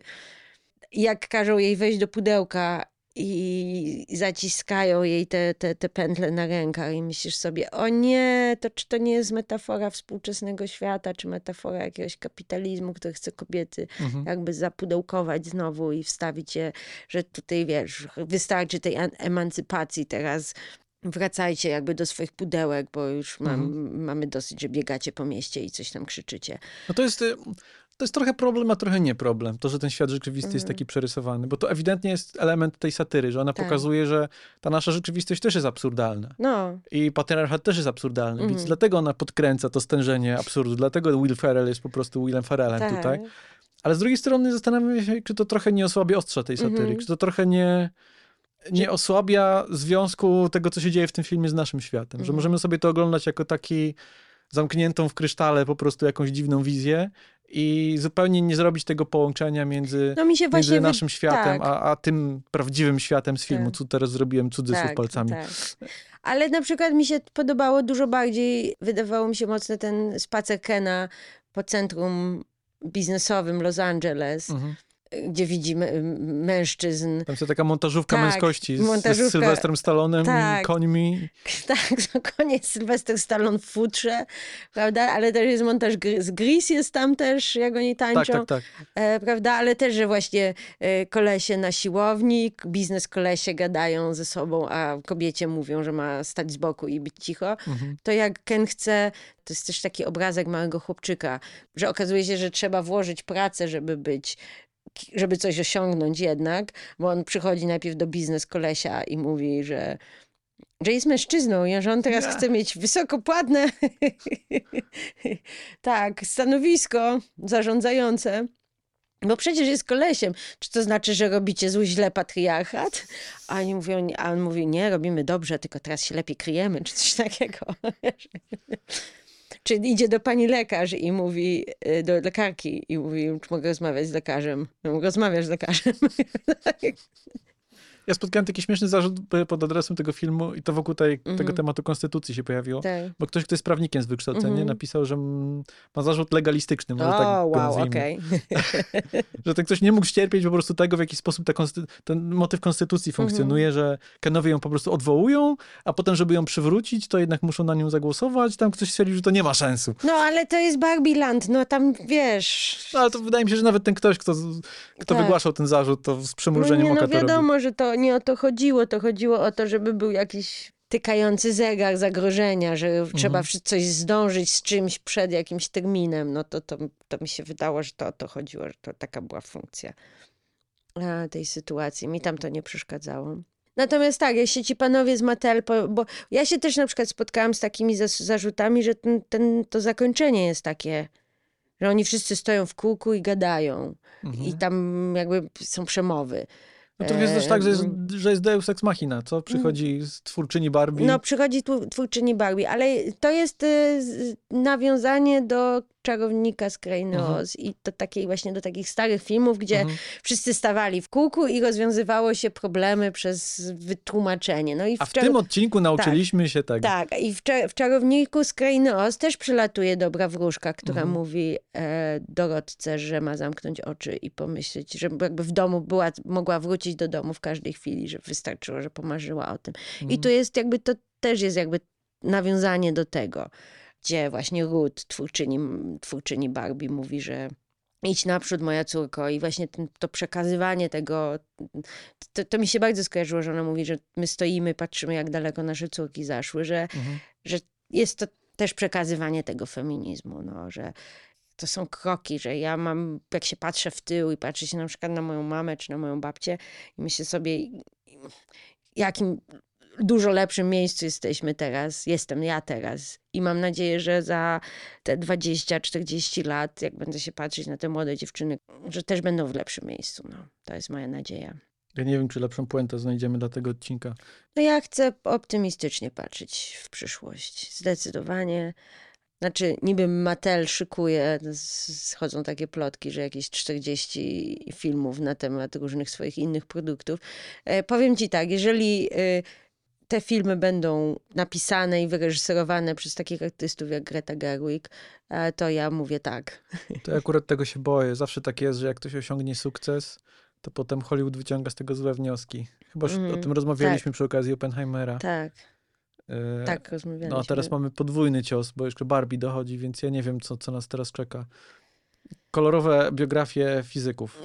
I jak każą jej wejść do pudełka i zaciskają jej te, te, te pętle na rękach i myślisz sobie, o nie, to czy to nie jest metafora współczesnego świata, czy metafora jakiegoś kapitalizmu, który chce kobiety Mhm. jakby zapudełkować znowu i wstawić je, że tutaj wiesz, wystarczy tej an- emancypacji teraz. Wracajcie jakby do swoich pudełek, bo już mam, mamy dosyć, że biegacie po mieście i coś tam krzyczycie. No to jest, y, to jest trochę problem, a trochę nie problem. To, że ten świat rzeczywisty jest taki przerysowany, bo to ewidentnie jest element tej satyry, że ona Mhm. Tak. pokazuje, że ta nasza rzeczywistość też jest absurdalna. No, I patriarchat też jest absurdalny, więc Mhm. dlatego ona podkręca to stężenie absurdu. Dlatego Will Ferrell jest po prostu Willem Ferrellem tak. tutaj. Ale z drugiej strony zastanawiam się, czy to trochę nie osłabia ostrza tej satyry, Mhm. czy to trochę nie, nie osłabia związku tego, co się dzieje w tym filmie z naszym światem. Że Mhm. możemy sobie to oglądać jako taki zamkniętą w krysztale po prostu jakąś dziwną wizję i zupełnie nie zrobić tego połączenia między, no między wy- naszym światem, tak. a, a tym prawdziwym światem z filmu, Tak. co teraz zrobiłem cudzysłów palcami. Tak. Ale na przykład mi się podobało dużo bardziej, wydawało mi się mocno ten spacer Kena po centrum biznesowym Los Angeles, Mhm. Gdzie widzimy y, mężczyzn. Tam jest taka montażówka Tak, męskości z, montażówka- z Sylwestrem Stallonem tak. i końmi. Tak, to koniec Sylwester Stallone w futrze, prawda? Ale też jest montaż z Grease jest tam też, jak oni Tak, tańczą. tak, tak. E, prawda? Ale też, że właśnie e, kolesie na siłowni, biznes kolesie gadają ze sobą, a kobiecie mówią, że ma stać z boku i być cicho. Mhm. To jak Ken chce, to jest też taki obrazek małego chłopczyka, że okazuje się, że trzeba włożyć pracę, żeby być żeby coś osiągnąć jednak, bo on przychodzi najpierw do biznes kolesia i mówi, że że jest mężczyzną i że on teraz chce mieć wysokopłatne tak, stanowisko zarządzające. Bo przecież jest kolesiem. Czy to znaczy, że robicie zły źle patriarchat? A oni mówią, a on mówi, nie, robimy dobrze, tylko teraz się lepiej kryjemy, czy coś takiego. czy idzie do pani lekarz i mówi, y, do lekarki i mówi, czy mogę rozmawiać z lekarzem? Rozmawiasz z lekarzem. Ja spotkałem taki śmieszny zarzut pod adresem tego filmu i to wokół tej, tego Mhm. tematu konstytucji się pojawiło. tak. Bo ktoś, kto jest prawnikiem z wykształcenia, Mhm. napisał, że mm, ma zarzut legalistyczny, może tak O, go wow, nazwijmy. okej. Że ten ktoś nie mógł ścierpieć po prostu tego, w jaki sposób ten motyw konstytucji Mhm. funkcjonuje, że Kenowie ją po prostu odwołują, a potem, żeby ją przywrócić, to jednak muszą na nią zagłosować. Tam ktoś stwierdził, że to nie ma sensu. No, ale to jest Barbie Land, no tam wiesz... No, ale to wydaje mi się, że nawet ten ktoś, kto, kto Tak. wygłaszał ten zarzut, to z przymrużeniem no, nie, oka no to robi. wiadomo, że to nie o to chodziło. To chodziło o to, żeby był jakiś tykający zegar zagrożenia, że Mhm. trzeba coś zdążyć z czymś przed jakimś terminem. No to, to, to mi się wydało, że to o to chodziło, że to taka była funkcja a, tej sytuacji. Mi tam to nie przeszkadzało. Natomiast tak, jeśli ci panowie z Mattel, bo ja się też na przykład spotkałam z takimi zarzutami, że ten, ten, to zakończenie jest takie, że oni wszyscy stoją w kółku i gadają. Mhm. I tam jakby są przemowy. No to jest też tak, że jest, że jest Deus Ex Machina, co? Przychodzi z twórczyni Barbie. No, przychodzi twórczyni Barbie, ale to jest y, nawiązanie do Czarownika z Krainy Mhm. Oz i do takiej właśnie do takich starych filmów, gdzie Mhm. wszyscy stawali w kółku i rozwiązywało się problemy przez wytłumaczenie. No i A w Czar- tym odcinku nauczyliśmy się tego. Tak, i w, Cza- w Czarowniku z Krainy Oz też przylatuje dobra wróżka, która Mhm. mówi e, Dorotce, że ma zamknąć oczy i pomyśleć, że jakby w domu była, mogła wrócić do domu w każdej chwili, że wystarczyło, że pomarzyła o tym. I Mhm. tu jest jakby, to też jest jakby nawiązanie do tego, gdzie właśnie Ruth, twórczyni, twórczyni Barbie mówi, że idź naprzód moja córko i właśnie ten, to przekazywanie tego, to, to mi się bardzo skojarzyło, że ona mówi, że my stoimy, patrzymy jak daleko nasze córki zaszły, że, Mhm. że jest to też przekazywanie tego feminizmu, no, że to są kroki, że ja mam, jak się patrzę w tył i patrzę się na przykład na moją mamę czy na moją babcię i myślę sobie, jakim dużo lepszym miejscu jesteśmy teraz, jestem ja teraz i mam nadzieję, że za te 20-40 lat, jak będę się patrzeć na te młode dziewczyny, że też będą w lepszym miejscu, no. To jest moja nadzieja. Ja nie wiem, czy lepszą puentę znajdziemy dla tego odcinka. No ja chcę optymistycznie patrzeć w przyszłość. Zdecydowanie. Znaczy, niby Mattel szykuje, schodzą takie plotki, że jakieś 40 filmów na temat różnych swoich innych produktów. E, powiem ci tak, jeżeli e, te filmy będą napisane i wyreżyserowane przez takich artystów jak Greta Gerwig, e, to ja mówię tak. To ja akurat tego się boję. Zawsze tak jest, że jak ktoś osiągnie sukces, to potem Hollywood wyciąga z tego złe wnioski. Chyba już Mhm, o tym rozmawialiśmy tak. przy okazji Oppenheimera. Tak, E, tak rozmawialiśmy. No a teraz mamy podwójny cios, bo jeszcze Barbie dochodzi, więc ja nie wiem, co, co nas teraz czeka. Kolorowe biografie fizyków.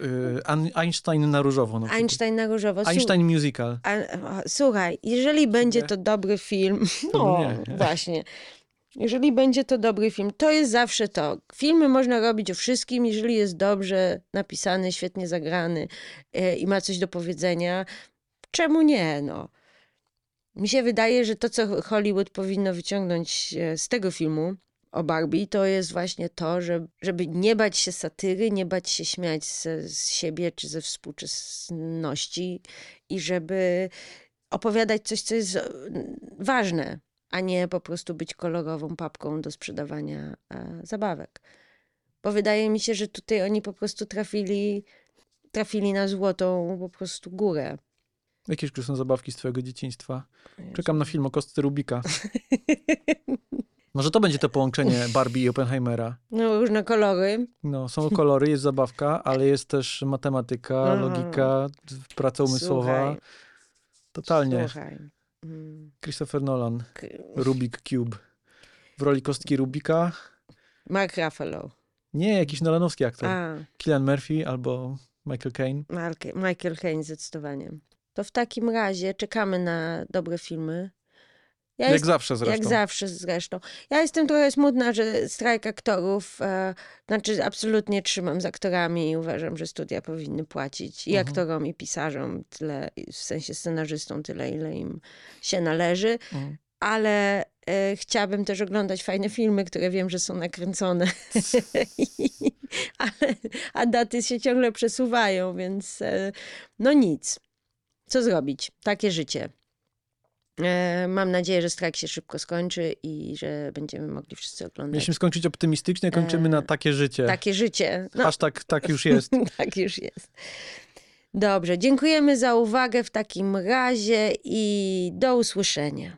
Y, Einstein na różowo. Na. Einstein na różowo. Einstein musical. Słuchaj, jeżeli będzie Nie. to dobry film, To no nie. właśnie, jeżeli będzie to dobry film, to jest zawsze to. Filmy można robić o wszystkim, jeżeli jest dobrze napisany, świetnie zagrany e, i ma coś do powiedzenia. Czemu nie, no? Mi się wydaje, że to, co Hollywood powinno wyciągnąć e, z tego filmu o Barbie, to jest właśnie to, że, żeby nie bać się satyry, nie bać się śmiać ze, z siebie czy ze współczesności i żeby opowiadać coś, co jest e, ważne, a nie po prostu być kolorową papką do sprzedawania e, zabawek. Bo wydaje mi się, że tutaj oni po prostu trafili, trafili na złotą po prostu górę. Jakie jeszcze są zabawki z twojego dzieciństwa? Czekam na film o kostce Rubika. Może to będzie to połączenie Barbie i Oppenheimera. No, różne kolory. No, są kolory, jest zabawka, ale jest też matematyka, Aha. logika, praca umysłowa. Słuchaj, Totalnie. Słuchaj. Mm, Christopher Nolan, Rubik Cube. W roli kostki Rubika. Mark Ruffalo. Nie, jakiś nolanowski aktor. A, Cillian Murphy albo Michael Caine. Michael Caine zdecydowanie. To w takim razie czekamy na dobre filmy. Ja Jak jest- zawsze zresztą. Jak zawsze zresztą. Ja jestem trochę smutna, że strajk aktorów, e, znaczy absolutnie trzymam z aktorami i uważam, że studia powinny płacić i Mhm. aktorom, i pisarzom tyle, w sensie scenarzystom tyle, ile im się należy, Mhm. ale e, chciałabym też oglądać fajne filmy, które wiem, że są nakręcone. ale, a daty się ciągle przesuwają, więc e, no nic. Co zrobić? Takie życie. E, Mam nadzieję, że strajk się szybko skończy i że będziemy mogli wszyscy oglądać. Mieliśmy skończyć optymistycznie, kończymy E, na takie życie. Takie życie. No, Hashtag tak już jest. tak już jest. Dobrze, dziękujemy za uwagę w takim razie i do usłyszenia.